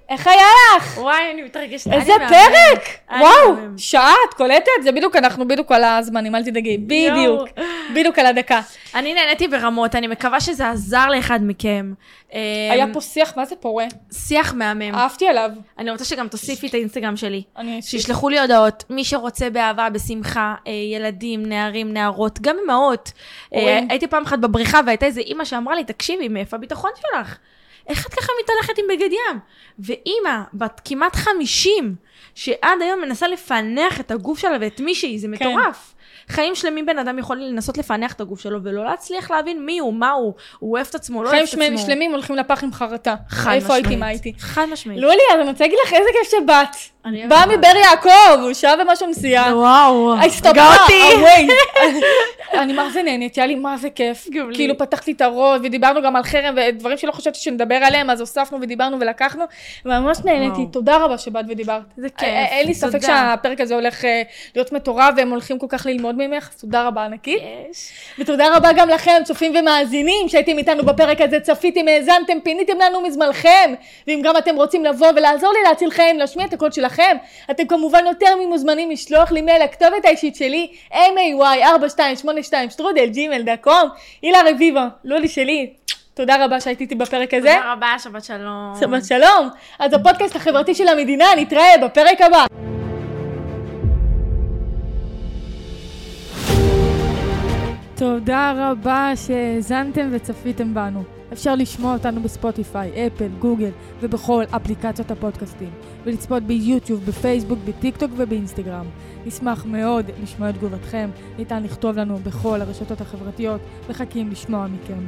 איך היה לך? וואי, אני מתרגשת. איזה. פרק! וואו. שעה, את קולטת? זה בדיוק, אנחנו בדיוק על הזמנים, אל תדאגי. בדיוק. בדיוק על הדקה. אני נהניתי ברמות, אני מקווה שזה עזר לאחד מכם. אה, היה פה שיח, מה זה פורה? שיח מהמם. אהבתי עליו. אני רוצה שגם תוסיפי את האינסטגרם שלי. אני... שישלחו לי הודעות, מי שרוצה באהבה, בשמחה, אה, ילדים, נערים, נערות, גם אמהות. הייתי פעם אחת בבריכה והייתה איזה אימא שאמרה לי, תקשיבי, מאיפה הביטחון שלך? איך את ככה מתהלכת עם בגד ים? ואימא, בת כמעט 50, שעד היום מנסה לפענח את הגוף שלה ואת מי שהיא, זה כן. מטורף. חיים שלמים בן אדם יכול לנסות לפענח את הגוף שלו ולא להצליח להבין מי הוא, מה הוא, הוא אוהב את עצמו, הוא לא אוהב חיים את עצמו. שלמים- שלמים הולכים לפח עם חרטה. חד איפה הייתי, משמעית. מה הייתי? חד משמעית. לולי, אז אני רוצה להגיד לך איזה כיף שבאת. באה. מבאר יעקב, שעה ומשהו נסיעה. וואו, אותי. אה, <laughs> אני מה זה נהנית, היה לי מה זה כיף. כאילו פתחתי את הראש ודיברנו גם על חרם ודברים שלא חשבתי שנדבר עליהם, אז הוספנו ודיברנו ולקחנו, וממש נהניתי. תודה רבה שבאת ודיברת. זה כיף, אה, אין לי ספק. שהפרק הזה הולך אה, להיות מטורף והם הולכים כל כך ללמוד ממך, אז תודה רבה ענקית. יש. ותודה רבה גם לכם, צופים ומאזינים, שהייתם איתנו בפרק הזה, צפיתם, האזנתם, פיניתם לנו מזמנכם. ואם גם אתם רוצים לבוא ולעזור לי להציל חיים, להשמיע את הקול שלכם, אתם כמובן יותר ממוזמנים לשלוח לי מייל לכתובת האישית שלי, may4282 שטרודל ג'ימל דקום, הילה רביבו, לולי שלי. תודה רבה שהייתי איתי בפרק הזה. תודה רבה, שבת שלום. שבת שלום. אז הפודקאסט החברתי של המדינה, נתראה בפרק הבא. תודה רבה שהאזנתם וצפיתם בנו. אפשר לשמוע אותנו בספוטיפיי, אפל, גוגל ובכל אפליקציות הפודקאסטים, ולצפות ביוטיוב, בפייסבוק, בטיקטוק ובאינסטגרם. נשמח מאוד לשמוע את תגובתכם, ניתן לכתוב לנו בכל הרשתות החברתיות, מחכים לשמוע מכם.